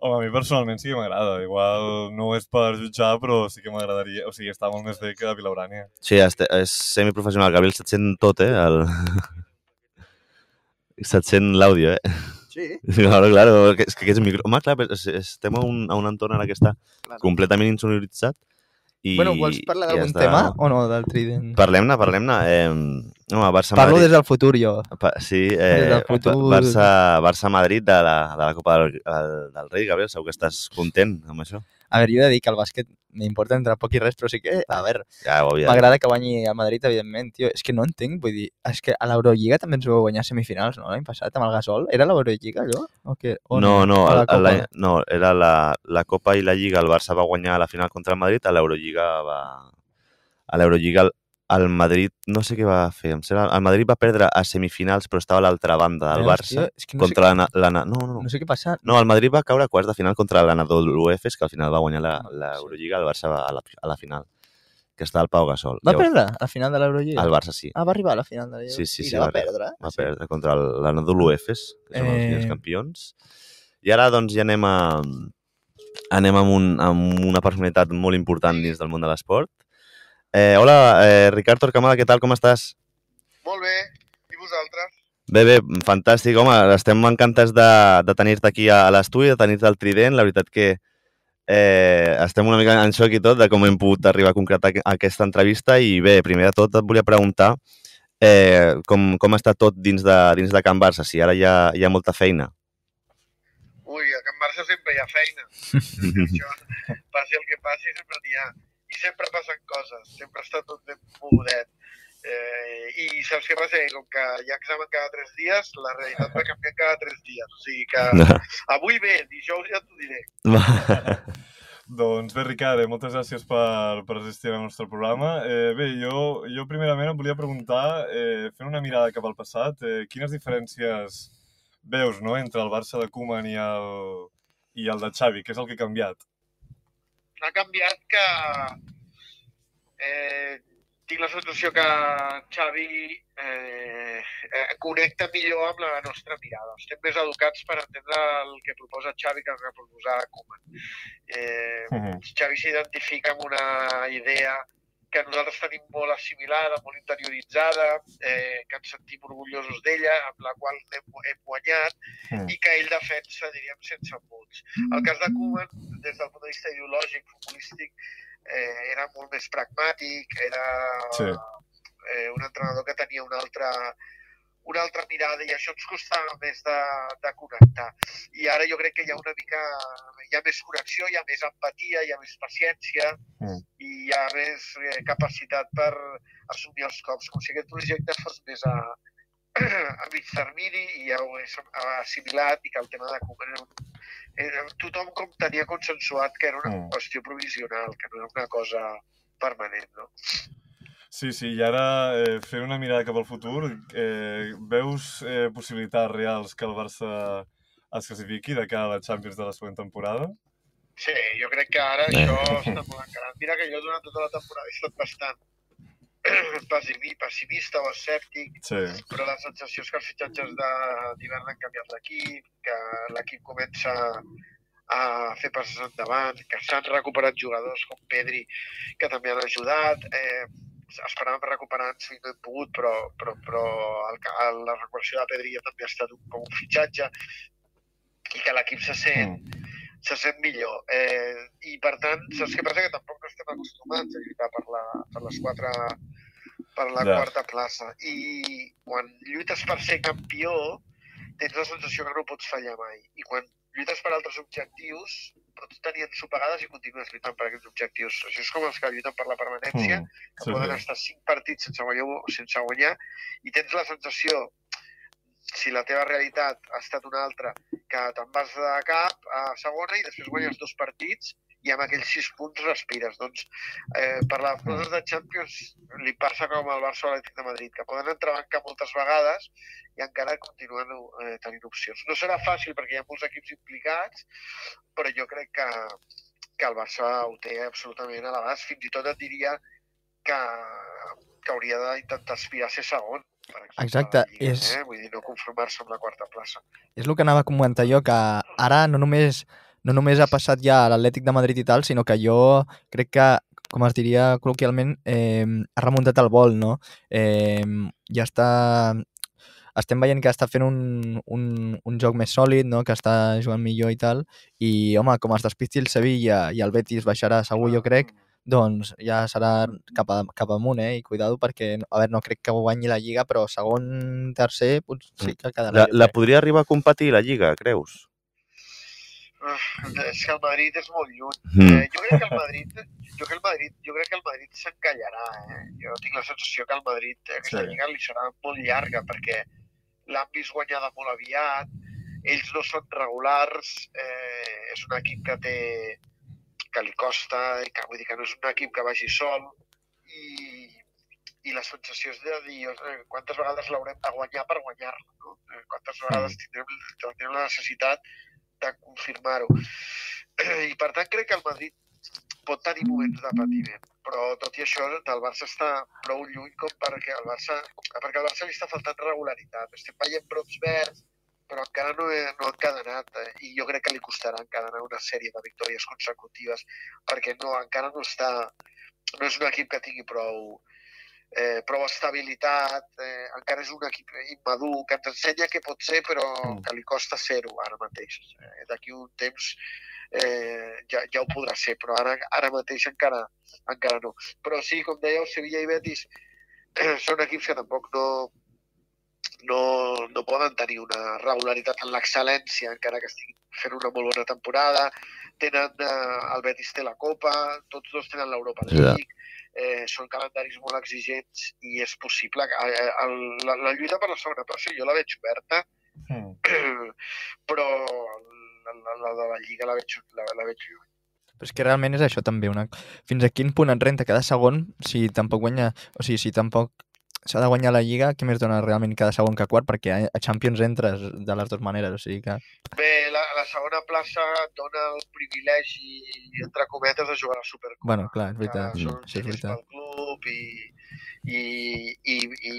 [SPEAKER 4] Home, a mi personalment sí que m'agrada. Igual no és per jutjar, però sí que m'agradaria... O sigui, està molt més bé que a Vilaurània.
[SPEAKER 3] Sí, este, és semiprofessional. Gabriel, se't sent tot, eh? El... se't sent l'àudio, eh?
[SPEAKER 6] sí,
[SPEAKER 3] Claro, claro, que, és que aquests micro... Home, clar, estem a un, a un entorn ara que està
[SPEAKER 6] Claro.
[SPEAKER 3] completament insonoritzat. I,
[SPEAKER 6] Bueno, vols parlar d'algun tema o no, del Trident?
[SPEAKER 3] Parlem-ne, parlem-ne. Eh, home, Barça
[SPEAKER 6] Parlo
[SPEAKER 3] Madrid.
[SPEAKER 6] des del futur, jo.
[SPEAKER 3] Pa, sí,
[SPEAKER 6] Des
[SPEAKER 3] eh,
[SPEAKER 6] del futur.
[SPEAKER 3] Barça, Barça Madrid de la, de la Copa del, del, del Rei, Gabriel, segur que estàs content amb això.
[SPEAKER 6] A veure, jo he de dir que el bàsquet m'importa entre poc i res, però sí que, a veure,
[SPEAKER 3] Ja,
[SPEAKER 6] m'agrada que guanyi el Madrid, evidentment, tio. És que no entenc, vull dir, és que a l'Eurolliga també ens vau guanyar semifinals, no?, l'any passat, amb el Gasol. Era l'Eurolliga, allò? O què? O
[SPEAKER 3] No, no,
[SPEAKER 6] O la
[SPEAKER 3] l'any- no, era la, la Copa i la Lliga. El Barça va guanyar la final contra el Madrid, a l'Eurolliga va... A l'Eurolliga el, el Madrid, no sé què va fer, em sembla, el Madrid va perdre a semifinals, però estava a l'altra banda del Barça,
[SPEAKER 6] tio? És que no
[SPEAKER 3] contra l'Ana- No, no, no.
[SPEAKER 6] no sé què passa.
[SPEAKER 3] No, el Madrid va caure a quarts de final contra l'Anadolu Efes, que al final va guanyar la- l'Eurolliga, el Barça va a la, a la final, que està al Pau Gasol.
[SPEAKER 6] Va perdre a la final de l'Eurolliga?
[SPEAKER 3] El Barça sí.
[SPEAKER 6] Ah, va arribar a la final de l'Eurolliga?
[SPEAKER 3] Sí, sí,
[SPEAKER 6] I
[SPEAKER 3] sí,
[SPEAKER 6] la va
[SPEAKER 3] va
[SPEAKER 6] perdre?
[SPEAKER 3] Va
[SPEAKER 6] Sí.
[SPEAKER 3] perdre contra el- l'Anadolu Efes, que són els
[SPEAKER 6] Eh.
[SPEAKER 3] millors campions. I ara, doncs, ja anem a... Anem amb, un, amb una personalitat molt important dins del món de l'esport. Eh, hola, eh, Ricard Torcamada, què tal, com estàs?
[SPEAKER 7] Molt bé. I vosaltres?
[SPEAKER 3] Bé, bé, fantàstic. Home, estem encantats de, de tenir-te aquí a, a l'estudi, de tenir-te al Trident. La veritat que eh, estem una mica en xoc i tot de com hem pogut arribar a concretar aqu- aquesta entrevista i bé, primer de tot et volia preguntar eh, com, com està tot dins de, dins de Can Barça, si ara hi ha, hi ha molta feina.
[SPEAKER 7] Ui, a Can Barça sempre hi ha feina. Això, passi el que passi, sempre n'hi ha. I sempre passen coses, sempre està tot ben mogudet. Eh, I saps què passa? Com que hi ha examen cada tres dies, la realitat va canviant cada tres dies. O sigui que avui bé, dijous ja t'ho diré.
[SPEAKER 4] Doncs bé, Ricard, eh, moltes gràcies per, per assistir al nostre programa. Eh, bé, jo, jo primerament em volia preguntar, eh, fent una mirada cap al passat, eh, quines diferències veus no, entre el Barça de Koeman i el, i el de Xavi? Què és el que ha canviat?
[SPEAKER 7] Ha canviat que eh, tinc la sensació que Xavi eh, eh, connecta millor amb la nostra mirada. Estem més educats per entendre el que proposa Xavi que el que proposa Koeman. Eh,
[SPEAKER 4] Uh -huh.
[SPEAKER 7] Xavi s'identifica amb una idea que nosaltres tenim molt assimilada, molt interioritzada, eh, que ens sentim orgullosos d'ella, amb la qual hem, hem guanyat,
[SPEAKER 4] Mm.
[SPEAKER 7] i que ell defensa, diríem, sense puts. El cas de Koeman, des del punt de vista ideològic, futbolístic, eh, era molt més pragmàtic, era
[SPEAKER 4] Sí.
[SPEAKER 7] eh, un entrenador que tenia una altra, una altra mirada i això ens costava més de, de connectar. I ara jo crec que hi ha una mica, hi ha més connexió, hi ha més empatia, hi ha més paciència
[SPEAKER 4] Mm.
[SPEAKER 7] i hi ha més eh, capacitat per assumir els cops, com si aquest projecte fos més a, a mig termini i ja ho he assimilat i que el tema de Koeman era un, era, tothom com tenia consensuat que era una
[SPEAKER 1] Mm.
[SPEAKER 7] qüestió provisional, que no era una cosa permanent, no?
[SPEAKER 1] Sí, sí, i ara eh, fent una mirada cap al futur, eh, veus eh, possibilitats reals que el Barça es classifiqui de cara a la Champions de la següent temporada?
[SPEAKER 7] Sí, jo crec que ara
[SPEAKER 3] Eh.
[SPEAKER 7] això està molt encarat. Mira que jo durant tota la temporada he estat bastant pessimista o escèptic,
[SPEAKER 1] Sí.
[SPEAKER 7] però la sensació és que els fitxatges de- d'hivern han canviat l'equip, que l'equip comença a fer passes endavant, que s'han recuperat jugadors com Pedri, que també han ajudat. Eh, esperàvem recuperar-nos i no hem pogut, però, però, però el, ca- la recuperació de Pedri ja també ha estat un, com un fitxatge i que l'equip se sent,
[SPEAKER 1] Mm.
[SPEAKER 7] se sent millor. Eh, I, per tant, saps què passa? Que tampoc no estem acostumats a lluitar per, la, per les quatre per la
[SPEAKER 1] Ja.
[SPEAKER 7] quarta plaça. I quan lluites per ser campió, tens la sensació que no pots fallar mai. I quan lluites per altres objectius, pots tenir ensopegades i continues lluitant per aquests objectius. Això és com els que lluiten per la permanència,
[SPEAKER 1] Mm.
[SPEAKER 7] que
[SPEAKER 1] Sí,
[SPEAKER 7] poden
[SPEAKER 1] sí.
[SPEAKER 7] estar cinc partits sense guanyar, sense guanyar i tens la sensació si la teva realitat ha estat una altra, que te'n vas de cap a segona i després guanyes dos partits i amb aquells sis punts respires. Doncs eh, per les coses de Champions li passa com al Barça o l'Atlètic de Madrid, que poden entrebancar moltes vegades i encara continuen eh, tenint opcions. No serà fàcil perquè hi ha molts equips implicats, però jo crec que, que el Barça ho té absolutament a l'abast. Fins i tot et diria que, que hauria d'intentar aspirar a ser segon. Per exemple,
[SPEAKER 6] Exacte,
[SPEAKER 7] Lliga,
[SPEAKER 6] és-
[SPEAKER 7] Eh? Vull dir, no conformar-se amb la quarta plaça.
[SPEAKER 6] És el que anava a comentar jo, que ara no només, no només ha passat ja a l'Atlètic de Madrid i tal, sinó que jo crec que, com es diria col·loquialment, eh, ha remuntat el vol, no? Eh, ja està... Estem veient que està fent un, un, un joc més sòlid, no? que està jugant millor i tal, i, home, com es despisti el Sevilla i el Betis baixarà segur, jo crec, doncs ja serà cap, a, cap amunt, eh? I cuidado perquè, a veure, no crec que guanyi la Lliga, però segon, tercer, potser sí que quedarà.
[SPEAKER 3] La, la
[SPEAKER 6] crec.
[SPEAKER 3] podria arribar a competir la Lliga, creus?
[SPEAKER 7] És que el Madrid és molt lluny.
[SPEAKER 3] Mm.
[SPEAKER 7] Eh, jo crec que el Madrid, jo crec que el Madrid, jo crec que el Madrid s'encallarà. Eh? Jo tinc la sensació que el Madrid eh, aquesta
[SPEAKER 1] Sí.
[SPEAKER 7] lliga li serà molt llarga perquè l'han vist guanyada molt aviat, ells no són regulars, eh, és un equip que té que li costa, que, vull dir que no és un equip que vagi sol i, i la sensació és de dir eh, quantes vegades l'haurem de guanyar per guanyar-la, no? Eh, quantes vegades tindrem, tindrem la necessitat de confirmar-ho. I per tant crec que el Madrid pot tenir moments de patiment, però tot i això el Barça està prou lluny com perquè el Barça, perquè al Barça li està faltant regularitat. Estem veient brots verds, però encara no, he, no ha encadenat eh? i jo crec que li costarà encadenar una sèrie de victòries consecutives perquè no, encara no està no és un equip que tingui prou eh, prou estabilitat eh, encara és un equip immadur que ens ensenya què pot ser però
[SPEAKER 1] Mm.
[SPEAKER 7] que li costa ser-ho ara mateix eh, d'aquí un temps eh, ja, ja ho podrà ser però ara, ara mateix encara, encara no però sí, com dèieu, Sevilla i Betis eh, són equips que tampoc no no, no poden tenir una regularitat en l'excel·lència, encara que estiguin fent una molt bona temporada. Tenen, eh, el Betis té la Copa, tots dos tenen l'Europa
[SPEAKER 3] Ja.
[SPEAKER 7] League, eh, són calendaris molt exigents i és possible que eh, el, la, la lluita per la segona plaça jo la veig oberta,
[SPEAKER 1] Mm.
[SPEAKER 7] però la, la, la de la Lliga la veig, la, la veig lluny.
[SPEAKER 6] Però és que realment és això també. Una... Fins a quin punt et renta cada segon si tampoc guanya... O sigui, si tampoc s'ha de guanyar la Lliga, què més dona realment cada segon que quart? Perquè a- a Champions entres de les dues maneres, o sigui que...
[SPEAKER 7] Bé, la, la segona plaça et dona el privilegi, entre cometes, de jugar a la Supercopa.
[SPEAKER 6] Bueno, clar, és veritat.
[SPEAKER 7] que són
[SPEAKER 6] Sí, és veritat.
[SPEAKER 7] pel club i, i, i, i,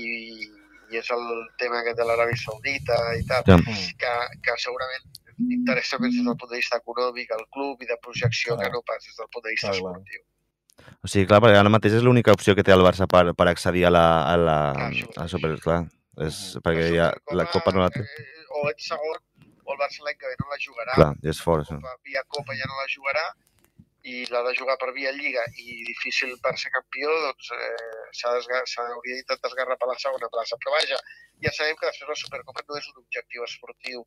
[SPEAKER 7] i és el tema aquest de l'Aràbia Saudita i tal,
[SPEAKER 3] Ja.
[SPEAKER 7] Que, que segurament interessa més des del punt de vista econòmic al club i de projecció
[SPEAKER 1] Clar.
[SPEAKER 7] que no pas des del punt de vista
[SPEAKER 1] Clar, clar.
[SPEAKER 3] O sigui, clar, perquè ara mateix és l'única opció que té el Barça per, per accedir a la, a la,
[SPEAKER 7] això
[SPEAKER 3] a la. Super... Clar, és, perquè ja, la Copa no la té.
[SPEAKER 7] eh, O ets segon, o el Barça l'any que ve no la jugarà.
[SPEAKER 3] Clar, és fort, això.
[SPEAKER 7] Via Copa ja no la jugarà i l'ha de jugar per via Lliga i difícil per ser campió, doncs eh, s'hauria d'intentar esgarrapar la segona plaça. Però vaja, ja sabem que després la Supercopa no és un objectiu esportiu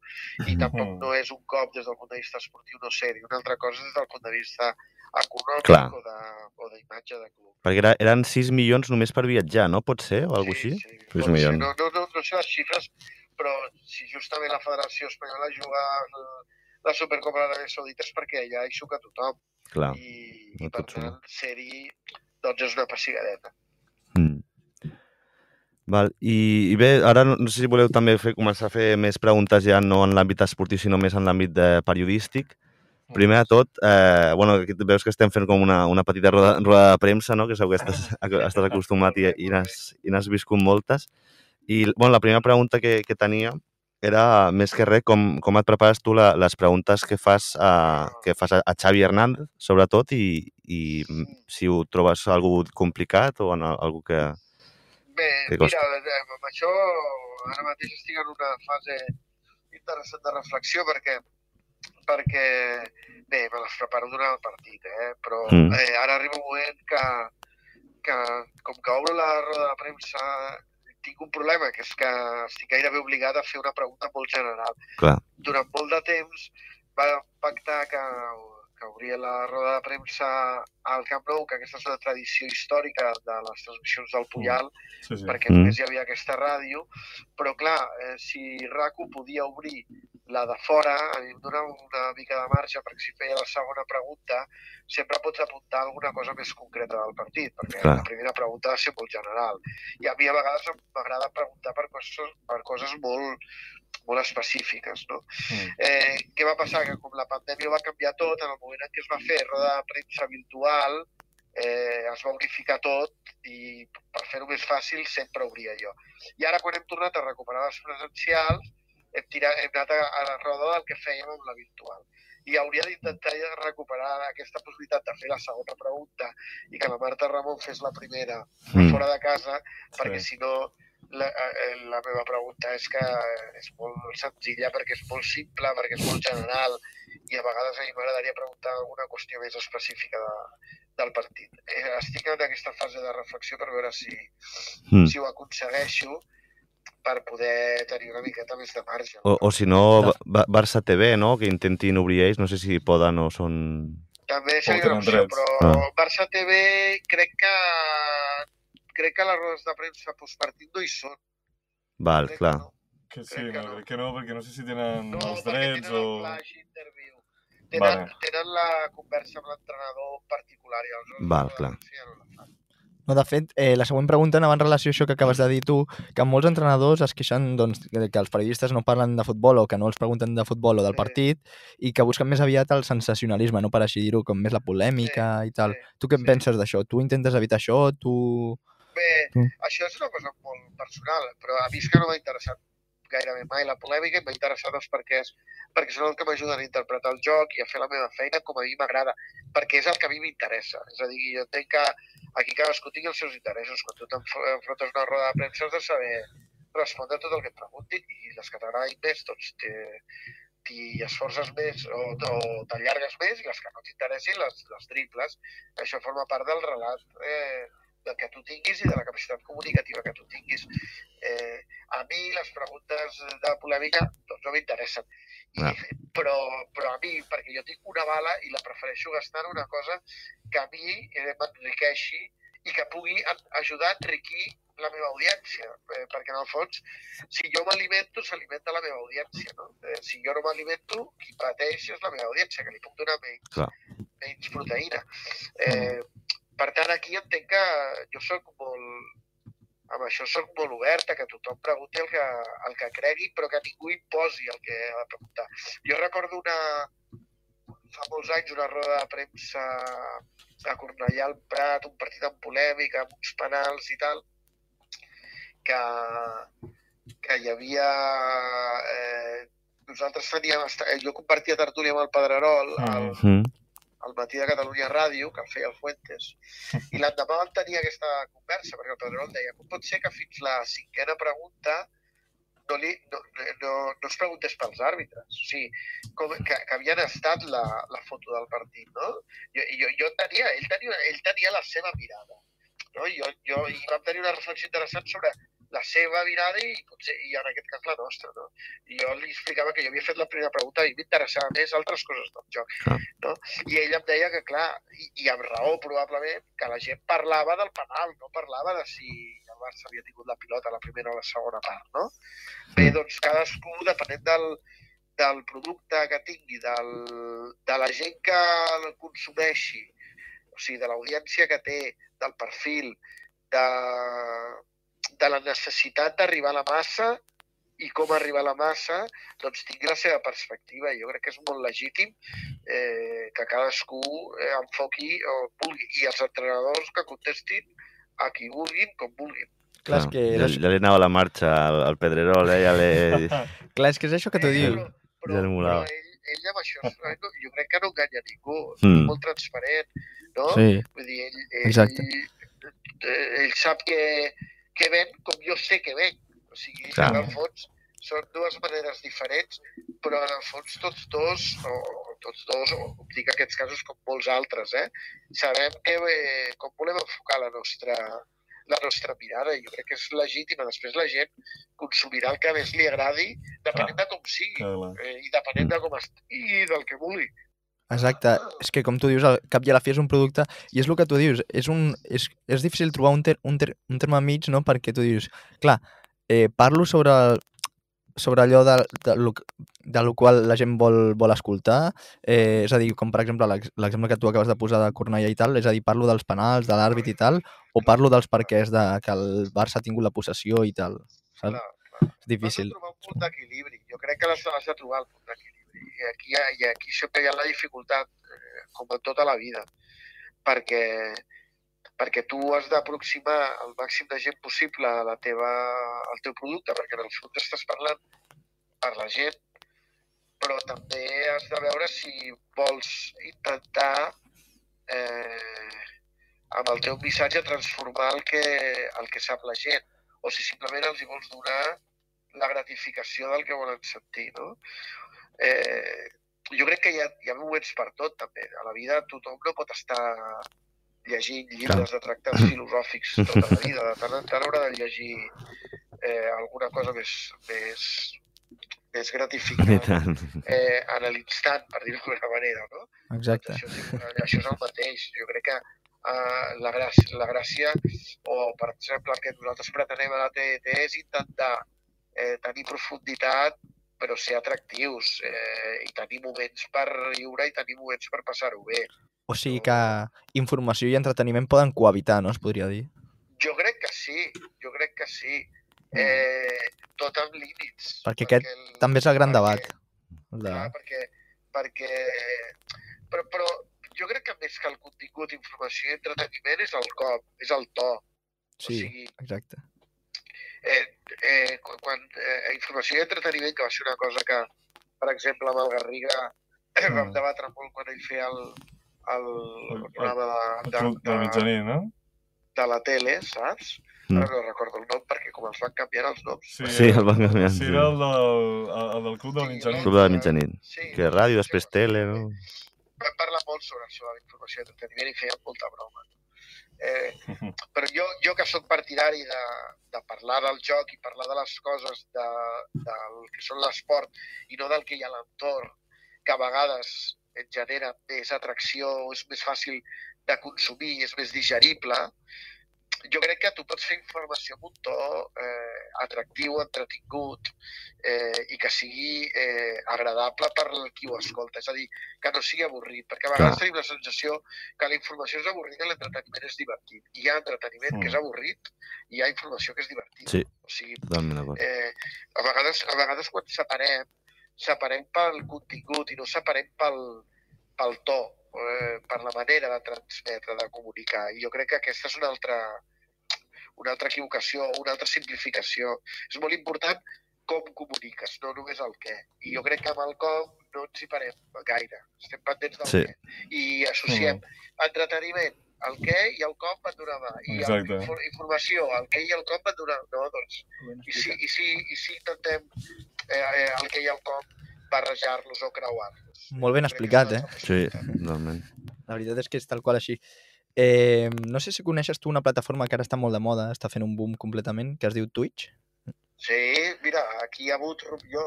[SPEAKER 7] i tampoc
[SPEAKER 4] Mm.
[SPEAKER 7] no és un cop des del punt de vista esportiu no seri. Una altra cosa és des del punt de vista econòmic
[SPEAKER 3] Clar.
[SPEAKER 7] o de- d'imatge de, club.
[SPEAKER 3] Perquè era, eren 6 milions només per viatjar, no? Pot ser? O alguna
[SPEAKER 7] sí,
[SPEAKER 3] així?
[SPEAKER 7] Sí,
[SPEAKER 3] milions.
[SPEAKER 7] No, no, no, no sé les xifres, però si justament la Federació Espanyola juga eh, la Supercopa de l'Aràbia Saudita és perquè allà hi xuca tothom.
[SPEAKER 3] Clar.
[SPEAKER 7] I,
[SPEAKER 3] no
[SPEAKER 7] i per tant, ser-hi doncs és una pessigadeta.
[SPEAKER 3] Mm. Val. I, I bé, ara no, no sé si voleu també fer, començar a fer més preguntes ja no en l'àmbit esportiu, sinó més en l'àmbit de periodístic. Primer de tot, eh, bueno, aquí veus que estem fent com una, una petita roda, roda de premsa, no? que segur que estàs, estàs acostumat i, i n'has viscut moltes. I bueno, la primera pregunta que, que tenia era, més que res, com, com et prepares tu la, les preguntes que fas a, que fas a, a Xavi Hernández, sobretot, i, i si ho trobes algú complicat o en algú que...
[SPEAKER 7] Bé,
[SPEAKER 3] Que
[SPEAKER 7] mira,
[SPEAKER 3] costa.
[SPEAKER 7] eh, amb això ara mateix estic en una fase interessant de reflexió perquè perquè, bé, me les preparo durant el partit, eh? però
[SPEAKER 3] Mm.
[SPEAKER 7] eh, ara arriba un moment que, que, com que obro la roda de premsa, tinc un problema, que és que estic gairebé obligat a fer una pregunta molt general.
[SPEAKER 3] Clar.
[SPEAKER 7] Durant molt de temps va pactar que, que obria la roda de premsa al Camp Nou, que aquesta és una tradició històrica de les transmissions del Puyal,
[SPEAKER 4] Sí, sí.
[SPEAKER 7] perquè
[SPEAKER 3] Mm.
[SPEAKER 7] només hi havia aquesta ràdio, però clar, eh, si RACU podia obrir la de fora, a mi em donava una mica de marge, perquè si feia la segona pregunta, sempre pots apuntar alguna cosa més concreta del partit, perquè
[SPEAKER 3] Clar.
[SPEAKER 7] la primera pregunta va ser molt general. I a mi a vegades m'agrada preguntar per coses, per coses molt, molt específiques, no?
[SPEAKER 4] Mm.
[SPEAKER 7] Eh, què va passar? Que com la pandèmia va canviar tot, en el moment en què es va fer roda de premsa virtual, eh, es va unificar tot i per fer-ho més fàcil sempre obria jo. I ara quan hem tornat a recuperar les presencials hem, tirat, hem anat a, a la roda del que fèiem amb la virtual. I hauria d'intentar recuperar aquesta possibilitat de fer la segona pregunta i que la Marta Ramon fes la primera
[SPEAKER 3] Mm.
[SPEAKER 7] fora de casa, perquè
[SPEAKER 4] Sí.
[SPEAKER 7] si no la, eh, la meva pregunta és que és molt senzilla, perquè és molt simple, perquè és molt general i a vegades a mi m'agradaria preguntar alguna qüestió més específica de, del partit. Eh, estic en aquesta fase de reflexió per veure si,
[SPEAKER 3] Mm.
[SPEAKER 7] si ho aconsegueixo per poder tenir una miqueta més de marge.
[SPEAKER 3] O, o si no, Ba- Ba- Barça TV, no?, que intentin obrir ells, no sé si poden o són...
[SPEAKER 7] També seria una opció,
[SPEAKER 4] drets.
[SPEAKER 7] però
[SPEAKER 3] Ah.
[SPEAKER 7] Barça TV crec que crec que les rodes de premsa postpartit no hi són.
[SPEAKER 3] Val,
[SPEAKER 7] Crec
[SPEAKER 3] clar.
[SPEAKER 7] Que no.
[SPEAKER 4] Que sí,
[SPEAKER 7] Crec que
[SPEAKER 4] no,
[SPEAKER 7] no.
[SPEAKER 4] crec que no, perquè no sé si tenen
[SPEAKER 7] No,
[SPEAKER 4] els drets
[SPEAKER 7] tenen
[SPEAKER 4] o...
[SPEAKER 7] interview. Tenen,
[SPEAKER 4] Vale.
[SPEAKER 7] tenen la conversa amb l'entrenador particular i aleshores
[SPEAKER 3] Val,
[SPEAKER 7] la
[SPEAKER 3] clar.
[SPEAKER 7] no la.
[SPEAKER 6] No, de fet, eh, la següent pregunta anava en relació a això que acabes de dir tu, que molts entrenadors es queixen doncs, que els periodistes no parlen de futbol o que no els pregunten de futbol o del
[SPEAKER 7] Sí.
[SPEAKER 6] partit i que busquen més aviat el sensacionalisme, no per així dir-ho, com més la polèmica i tal.
[SPEAKER 7] sí,
[SPEAKER 6] tu què
[SPEAKER 7] sí.
[SPEAKER 6] en penses d'això? Tu intentes evitar això? Tu...
[SPEAKER 7] Bé,
[SPEAKER 6] Mm.
[SPEAKER 7] això és una cosa molt personal, però a mi és que no m'ha interessat gairebé mai la polèmica i m'ha interessat els perquès, perquè són els que m'ajuden a interpretar el joc i a fer la meva feina com a mi m'agrada, perquè és el que a mi m'interessa. És a dir, jo entenc que aquí cadascú tingui els seus interessos. Quan tu t'enfrontes una roda de premsa has de saber respondre tot el que et preguntin i les que t'agradin més, doncs t'hi esforces més o, o t'allargues més i les que no t'interessin les, les triples. Això forma part del relat eh, del que tu tinguis i de la capacitat comunicativa que tu tinguis. Eh, a mi les preguntes de polèmica doncs no m'interessen.
[SPEAKER 3] Ah.
[SPEAKER 7] però, però a mi, perquè jo tinc una bala i la prefereixo gastar en una cosa que a mi eh, m'enriqueixi i que pugui ajudar a enriquir la meva audiència, eh, perquè en el fons, si jo m'alimento, s'alimenta la meva audiència. No? Eh, si jo no m'alimento, qui pateix és la meva audiència, que li puc donar menys,
[SPEAKER 3] Clar.
[SPEAKER 7] menys proteïna. Eh, per tant, aquí entenc que jo sóc molt... Amb això sóc molt oberta, que tothom pregunti el que, el que cregui, però que ningú imposi el que ha de preguntar. Jo recordo una, fa molts anys una roda de premsa a Cornellà al Prat, un partit amb polèmica, amb uns penals i tal, que, que hi havia... Eh, nosaltres teníem... esta- Jo compartia tertúlia amb el Pedrerol al,
[SPEAKER 3] Mm.
[SPEAKER 7] Al matí de Catalunya Ràdio, que el feia el Fuentes, i l'endemà vam tenir aquesta conversa, perquè el Pedrerol deia com pot ser que fins la cinquena pregunta no, li, no, no, no es preguntés pels àrbitres, o sigui, com, que, que havien estat la, la foto del partit, no? Jo, jo, jo tenia, ell, tenia, ell tenia la seva mirada, no? Jo, jo, i vam tenir una reflexió interessant sobre la seva mirada i, potser, i en aquest cas la nostra. No? I jo li explicava que jo havia fet la primera pregunta i m'interessava més altres coses del joc. No? I ell em deia que, clar, i, i amb raó probablement, que la gent parlava del penal, no parlava de si el Barça havia tingut la pilota a la primera o la segona part. No? Bé, doncs cadascú, depenent del, del producte que tingui, del, de la gent que el consumeixi, o sigui, de l'audiència que té, del perfil, de, de la necessitat d'arribar a la massa i com arribar a la massa, doncs tingui la seva perspectiva. Jo crec que és molt legítim eh, que cadascú eh, enfoqui o vulgui. I els entrenadors que contestin a qui vulguin, com vulguin.
[SPEAKER 6] Clar, és que
[SPEAKER 3] ja, ja li anava la marxa al, al Pedrerol, eh? Ja li...
[SPEAKER 6] clar, és que és això que t'ho
[SPEAKER 7] Eh,
[SPEAKER 6] diu.
[SPEAKER 7] Però, però, però ell, ell amb això, eh, jo crec que no enganya ningú,
[SPEAKER 3] Mm.
[SPEAKER 7] és molt transparent, no?
[SPEAKER 6] Sí,
[SPEAKER 7] Vull dir, ell, ell,
[SPEAKER 6] Exacte.
[SPEAKER 7] eh, ell sap que, que ven com jo sé que ven. O sigui,
[SPEAKER 3] Clar.
[SPEAKER 7] en el fons són dues maneres diferents, però en el fons tots dos, o tots dos, o dic aquests casos com molts altres, eh? sabem que, eh, com volem enfocar la nostra, la nostra mirada. Jo crec que és legítima. Després la gent consumirà el que més li agradi, depenent de com sigui,
[SPEAKER 4] Clar.
[SPEAKER 7] eh, i depenent de com estigui i del que vulgui.
[SPEAKER 6] Exacte. És que, com tu dius, al cap i a la fi és un producte, i és el que tu dius, és, un, és, és difícil trobar un, ter, un, ter, un terme mig, no?, perquè tu dius, clar, eh, parlo sobre, sobre allò de, de, lo, de lo qual la gent vol, vol escoltar, eh, és a dir, com per exemple l'ex- l'exemple que tu acabes de posar de Cornellà i tal, és a dir, parlo dels penals, de l'àrbit i tal, o parlo dels perquès de que el Barça ha tingut la possessió i tal, saps?
[SPEAKER 7] Clar, clar.
[SPEAKER 6] És difícil.
[SPEAKER 7] De trobar un punt d'equilibri. Jo crec que l'has has de trobar el punt d'equilibri. I aquí, i aquí sempre hi ha la dificultat, eh, com en tota la vida, perquè, perquè tu has d'aproximar el màxim de gent possible a la teva, al teu producte, perquè en el fons estàs parlant per la gent, però també has de veure si vols intentar eh, amb el teu missatge transformar el que, el que sap la gent o si simplement els hi vols donar la gratificació del que volen sentir, no? Eh, jo crec que hi ha, hi ha moments per tot, també. A la vida tothom no pot estar llegint llibres de tractats filosòfics tota la vida. De tant en tant haurà de llegir eh, alguna cosa més, més, més gratificant eh, en l'instant, per dir-ho d'alguna manera, no?
[SPEAKER 6] Exacte.
[SPEAKER 7] Això, això és el mateix. Jo crec que uh, la, gràcia, la gràcia, o per exemple el que nosaltres pretenem a la TET és intentar eh, tenir profunditat però ser atractius eh, i tenir moments per riure i tenir moments per passar-ho bé.
[SPEAKER 6] O sigui que informació i entreteniment poden cohabitar, no? Es podria dir.
[SPEAKER 7] Jo crec que sí, jo crec que sí. Eh, tot amb límits.
[SPEAKER 6] Perquè aquest
[SPEAKER 7] el-
[SPEAKER 6] També és el gran
[SPEAKER 7] perquè-
[SPEAKER 6] debat. De...
[SPEAKER 7] Clar, perquè, perquè però, però jo crec que més que el contingut, informació i entreteniment és el cop, és el to.
[SPEAKER 6] Sí,
[SPEAKER 7] O sigui,
[SPEAKER 6] exacte.
[SPEAKER 7] Eh, eh, quan, eh, informació i entreteniment, que va ser una cosa que, per exemple, amb el Garriga
[SPEAKER 4] Mm.
[SPEAKER 7] vam debatre molt quan ell feia el, el, el programa de,
[SPEAKER 4] El
[SPEAKER 7] de,
[SPEAKER 4] del
[SPEAKER 7] de,
[SPEAKER 4] mitjaní, no?
[SPEAKER 7] de la tele, saps?
[SPEAKER 3] Mm.
[SPEAKER 7] Ara no recordo el nom perquè com els van canviar els noms.
[SPEAKER 3] Sí, el van canviar,
[SPEAKER 4] Sí,
[SPEAKER 3] sí.
[SPEAKER 4] era el del, el, el del club del
[SPEAKER 7] Sí,
[SPEAKER 4] mitjaní.
[SPEAKER 3] Club de la mitjanit.
[SPEAKER 7] Sí,
[SPEAKER 3] Que ràdio, després tele, no?
[SPEAKER 7] vam parlar molt sobre això de la informació i entreteniment i fèiem molta broma. Eh, però jo, jo que sóc partidari de, de parlar del joc i parlar de les coses de, del que són l'esport i no del que hi ha a l'entorn, que a vegades et genera més atracció, és més fàcil de consumir, és més digerible, jo crec que tu pots fer informació amb un to eh, atractiu, entretingut eh, i que sigui eh, agradable per qui ho escolta. És a dir, que no sigui avorrit, perquè a vegades
[SPEAKER 3] Clar.
[SPEAKER 7] tenim la sensació que la informació és avorrida i l'entreteniment és divertit. Hi ha entreteniment que és
[SPEAKER 4] Mm.
[SPEAKER 7] avorrit i hi ha informació que és divertida.
[SPEAKER 3] Sí.
[SPEAKER 7] O sigui,
[SPEAKER 3] Totalment d'acord.
[SPEAKER 7] eh, a, vegades, a vegades quan separem, separem pel contingut i no separem pel, pel to, eh, per la manera de transmetre, de comunicar. I jo crec que aquesta és una altra, una altra equivocació, una altra simplificació. És molt important com comuniques, no només el què. I jo crec que amb el com no ens hi parem gaire. Estem pendents del
[SPEAKER 3] Sí.
[SPEAKER 7] què. I associem entreteniment, el què i el com van donar mà. I el,
[SPEAKER 4] Exacte.
[SPEAKER 7] infor- informació, el què i el com van donar... No, doncs, i si, i si, i si intentem eh, eh, el què i el com barrejar-los o creuar-los.
[SPEAKER 6] Molt ben explicat, eh?
[SPEAKER 3] Sí, totalment.
[SPEAKER 6] La veritat és que és tal qual així. Eh, no sé si coneixes tu una plataforma que ara està molt de moda, està fent un boom completament, que es diu Twitch.
[SPEAKER 7] Sí, mira, aquí a Bootroom, jo,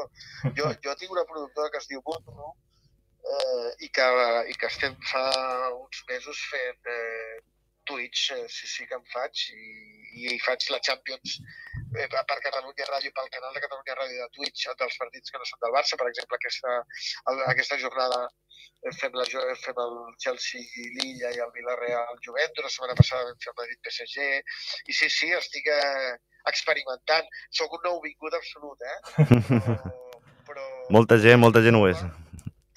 [SPEAKER 7] jo, jo tinc una productora que es diu Bootroom eh, i, que, i que estem fa uns mesos fent eh, Twitch, eh, sí, sí que en faig, i, i faig la Champions eh, per Catalunya Ràdio, pel canal de Catalunya Ràdio de Twitch, dels partits que no són del Barça, per exemple, aquesta, el, aquesta jornada eh, fem, la, fem el Chelsea Lilla i el Villarreal Juventus, la setmana passada vam fer el Madrid PSG, i sí, sí, estic eh, experimentant. Soc un nou vingut absolut, eh? Però, però...
[SPEAKER 3] Molta gent, molta gent ho és.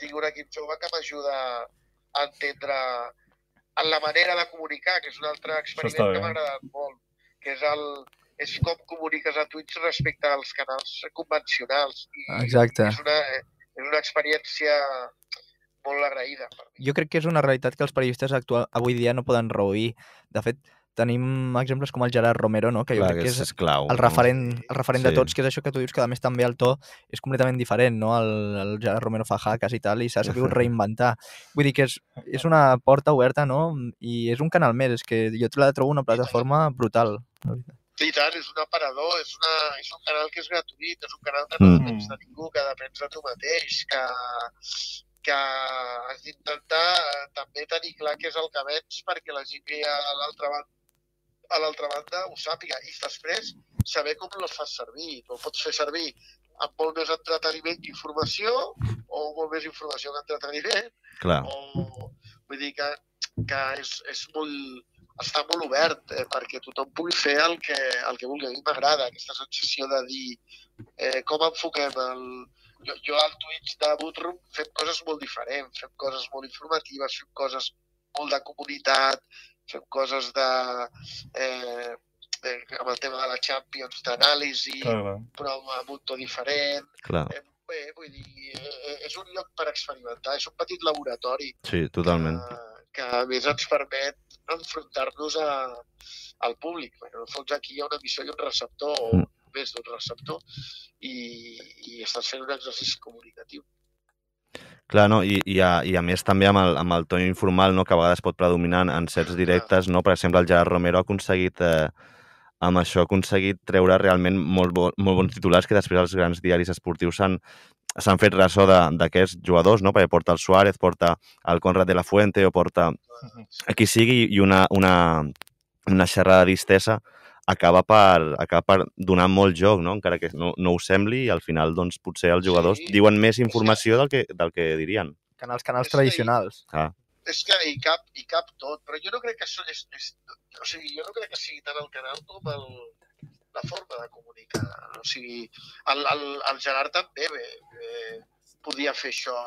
[SPEAKER 7] Tinc un equip jove que m'ajuda a entendre en la manera de comunicar, que és un altre experiment que m'ha agradat molt, que és el, és com comuniques a Twitch respecte als canals convencionals. I
[SPEAKER 6] Exacte.
[SPEAKER 7] És una, és una experiència molt agraïda per mi.
[SPEAKER 6] Jo crec que és una realitat que els periodistes actual, avui dia no poden reoir. De fet, tenim exemples com el Gerard Romero, no? que jo
[SPEAKER 3] Clar,
[SPEAKER 6] crec que és,
[SPEAKER 3] és clau.
[SPEAKER 6] el referent, el referent
[SPEAKER 3] Sí.
[SPEAKER 6] de tots, que és això que tu dius, que a més també el to és completament diferent, no? El, el Gerard Romero fa hacks i tal, i s'ha sabut reinventar. Vull dir que és, és una porta oberta, no? I és un canal més, és que jo la trobo una plataforma brutal. la veritat.
[SPEAKER 7] I tant, és un aparador, és, una, és un canal que és gratuït, és un canal que no
[SPEAKER 3] Mm.
[SPEAKER 7] depens de ningú, que depens de tu mateix, que, que has d'intentar eh, també tenir clar què és el que vens perquè la gent que hi ha a l'altra banda a l'altra banda ho sàpiga i després saber com les fas servir. Tu pots fer servir amb molt més entreteniment que informació o molt més informació que entreteniment
[SPEAKER 3] Clar,
[SPEAKER 7] o vull dir que, que és, és molt, està molt obert eh, perquè tothom pugui fer el que, el que vulgui. A mi m'agrada aquesta sensació de dir eh, com enfoquem el... Jo, jo al Twitch de Bootroom fem coses molt diferents, fem coses molt informatives, fem coses molt de comunitat, fem coses de... Eh, de amb el tema de la Champions, d'anàlisi, però amb un to diferent.
[SPEAKER 3] clar.
[SPEAKER 7] Eh, bé, vull dir, eh, és un lloc per experimentar, és un petit laboratori
[SPEAKER 3] Sí, totalment.
[SPEAKER 7] que, que a més ens permet enfrontar-nos a, al públic. Bueno, en el fons aquí hi ha una emissió i un receptor, o
[SPEAKER 3] Mm.
[SPEAKER 7] més d'un receptor, i, i estàs fent un exercici comunicatiu.
[SPEAKER 3] Clar, no? I, i, a, i a més també amb el, amb el to informal, no? que a vegades pot predominar en certs directes, no? per exemple el Gerard Romero ha aconseguit, eh, amb això ha aconseguit treure realment molt, bo, molt bons titulars que després els grans diaris esportius s'han s'han fet ressò d'aquests jugadors, no? perquè porta el Suárez, porta el Conrad de la Fuente o porta a qui sigui i una, una, una xerrada distesa acaba per, acaba per donar molt joc, no? encara que no, no ho sembli, i al final doncs, potser els jugadors
[SPEAKER 7] Sí.
[SPEAKER 3] diuen més informació del que, del que dirien.
[SPEAKER 6] Que en els canals
[SPEAKER 7] És que-
[SPEAKER 6] tradicionals.
[SPEAKER 3] Ah,
[SPEAKER 7] És que hi cap, hi cap tot, però jo no crec que això és, és, o sigui, jo no crec que sigui tant el canal com el, la forma de comunicar. O sigui, el, el, el Gerard també bé, eh, podia fer això,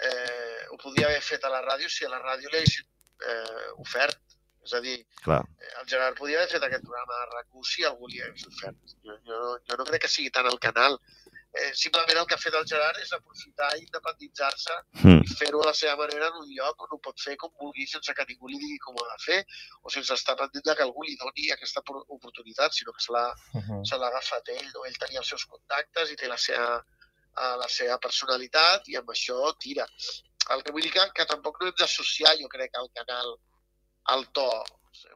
[SPEAKER 7] eh, ho podia haver fet a la ràdio si a la ràdio li haguessin eh, ofert. És a dir,
[SPEAKER 3] clar,
[SPEAKER 7] eh, el Gerard podia haver fet aquest programa de RAC1 si algú li hagués ofert. Jo, jo, jo no crec que sigui tant el canal. Eh, simplement el que ha fet el Gerard és aprofitar i independitzar-se
[SPEAKER 3] hm,
[SPEAKER 7] i fer-ho a la seva manera en un lloc on ho pot fer com vulgui sense que ningú li digui com ho ha de fer o sense estar pendent de que algú li doni aquesta por- oportunitat, sinó que se l'ha
[SPEAKER 4] Mhm.
[SPEAKER 7] se l'ha agafat ell, no? ell tenia els seus contactes i té la seva, eh, la seva personalitat i amb això tira. El que vull dir que, que tampoc no hem d'associar, jo crec, al canal al to.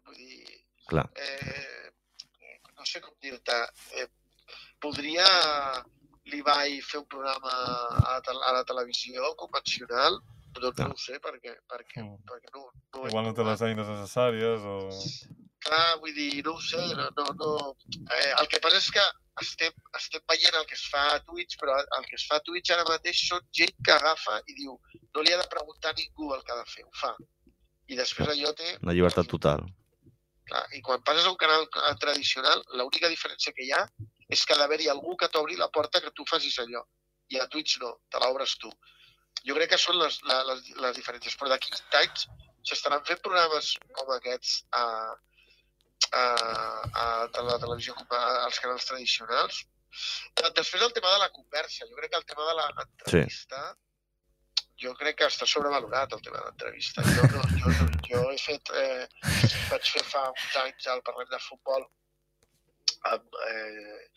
[SPEAKER 7] Vull dir,
[SPEAKER 3] clar.
[SPEAKER 7] eh, no sé com dir-te, eh, podria l'Ibai fer un programa a, a la televisió convencional? Doncs no,
[SPEAKER 3] No.
[SPEAKER 7] ho sé, perquè, perquè,
[SPEAKER 4] Mm.
[SPEAKER 7] perquè no, no
[SPEAKER 4] Igual no té les eines necessàries o...
[SPEAKER 7] Clar, vull dir, no ho sé, no, no, no. Eh, el que passa és que estem, estem veient el que es fa a Twitch, però el que es fa a Twitch ara mateix són gent que agafa i diu no li ha de preguntar a ningú el que ha de fer, ho fa. I després allò té...
[SPEAKER 3] La llibertat total.
[SPEAKER 7] Clar, I quan passes a un canal tradicional, l'única diferència que hi ha és que ha d'haver-hi algú que t'obri la porta que tu facis allò. I a Twitch no, te l'obres tu. Jo crec que són les, les, les diferències. Però d'aquí 20 anys s'estaran fent programes com aquests a, a, a, a la televisió, com a, als canals tradicionals. Després el tema de la conversa. Jo crec que el tema de l'entrevista jo crec que està sobrevalorat el tema de l'entrevista. Jo, no, jo, no, jo he fet, eh, vaig fer fa uns anys al Parlament de Futbol amb, eh,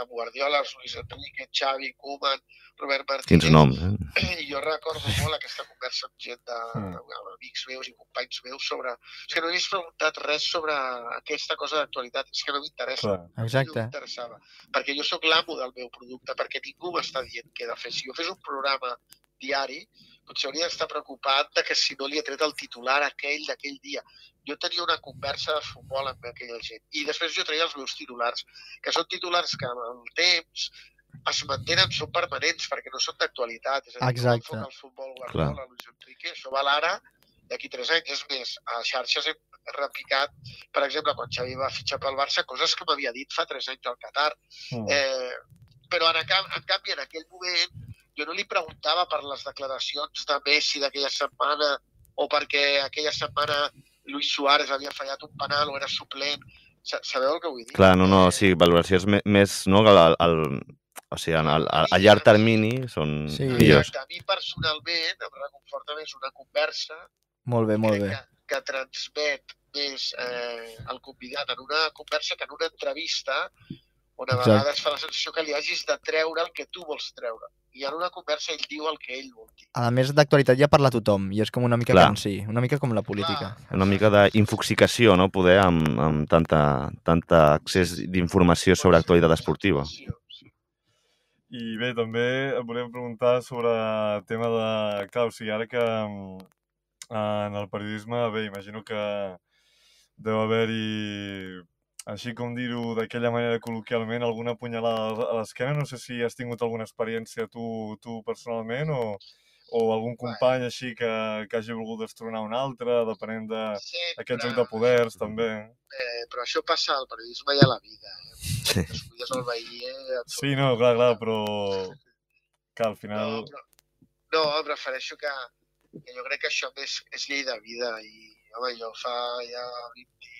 [SPEAKER 7] amb Guardiola, Luis Enrique, Xavi, Koeman, Robert Martínez.
[SPEAKER 3] Quins noms, eh?
[SPEAKER 7] I jo recordo molt aquesta conversa amb gent de,
[SPEAKER 4] Mm.
[SPEAKER 7] amb amics meus i companys meus sobre... És que no hagués preguntat res sobre aquesta cosa d'actualitat, és que no m'interessa.
[SPEAKER 4] Clar.
[SPEAKER 7] No
[SPEAKER 6] Exacte.
[SPEAKER 7] m'interessava. Perquè jo sóc l'amo del meu producte, perquè ningú m'està dient què he de fer. Si jo fes un programa diari, potser hauria d'estar preocupat de que si no li he tret el titular aquell d'aquell dia. Jo tenia una conversa de futbol amb aquella gent. I després jo treia els meus titulars, que són titulars que amb el temps es mantenen, són permanents, perquè no són d'actualitat. És a dir,
[SPEAKER 6] Exacte.
[SPEAKER 7] el futbol Guardiola, Luis Enrique, això val ara d'aquí tres anys. És més, a xarxes hem repicat, per exemple, quan Xavi va fitxar pel Barça, coses que m'havia dit fa tres anys al Qatar.
[SPEAKER 4] Mm.
[SPEAKER 7] Eh, però en, en canvi, en aquell moment, jo no li preguntava per les declaracions de Messi d'aquella setmana o perquè aquella setmana Luis Suárez havia fallat un penal o era suplent. Sa- Sabeu el que vull dir?
[SPEAKER 3] Clar, no, no,
[SPEAKER 7] Eh,
[SPEAKER 3] sí, valoracions més, no, que el, el, o sigui, en el, a, a llarg termini són
[SPEAKER 6] Sí.
[SPEAKER 3] millors.
[SPEAKER 7] A mi personalment em reconforta més una conversa
[SPEAKER 6] Molt bé, molt bé.
[SPEAKER 7] que, que transmet més eh, el convidat en una conversa que en una entrevista on a
[SPEAKER 6] Exacte.
[SPEAKER 7] vegades fa la sensació que li hagis de treure el que tu vols treure. I en una conversa ell diu el que ell vol dir.
[SPEAKER 6] A més, d'actualitat ja parla tothom i és com una mica
[SPEAKER 3] Clar.
[SPEAKER 6] cansí, una mica com la política.
[SPEAKER 3] Una mica d'infoxicació, no?, poder amb, amb tanta, tanta accés d'informació sobre actualitat esportiva.
[SPEAKER 7] Sí, sí.
[SPEAKER 4] I bé, també et volíem preguntar sobre el tema de... Clar, o sigui, ara que mm, en el periodisme, bé, imagino que deu haver-hi, així com dir-ho d'aquella manera col·loquialment, alguna punyalada a l'esquena. No sé si has tingut alguna experiència tu, tu personalment o, o algun company així que, que hagi volgut destronar un altre, depenent d'aquest
[SPEAKER 7] Sempre,
[SPEAKER 4] joc de poders, també.
[SPEAKER 7] Eh, però això passa al periodisme i a la vida. Eh?
[SPEAKER 3] Sí.
[SPEAKER 7] El veí, eh?
[SPEAKER 4] Sí, no, clar, clar, però que al
[SPEAKER 7] No,
[SPEAKER 4] final...
[SPEAKER 7] però, no, em refereixo que, que jo crec que això és, és llei de vida i, home, jo fa ja 20...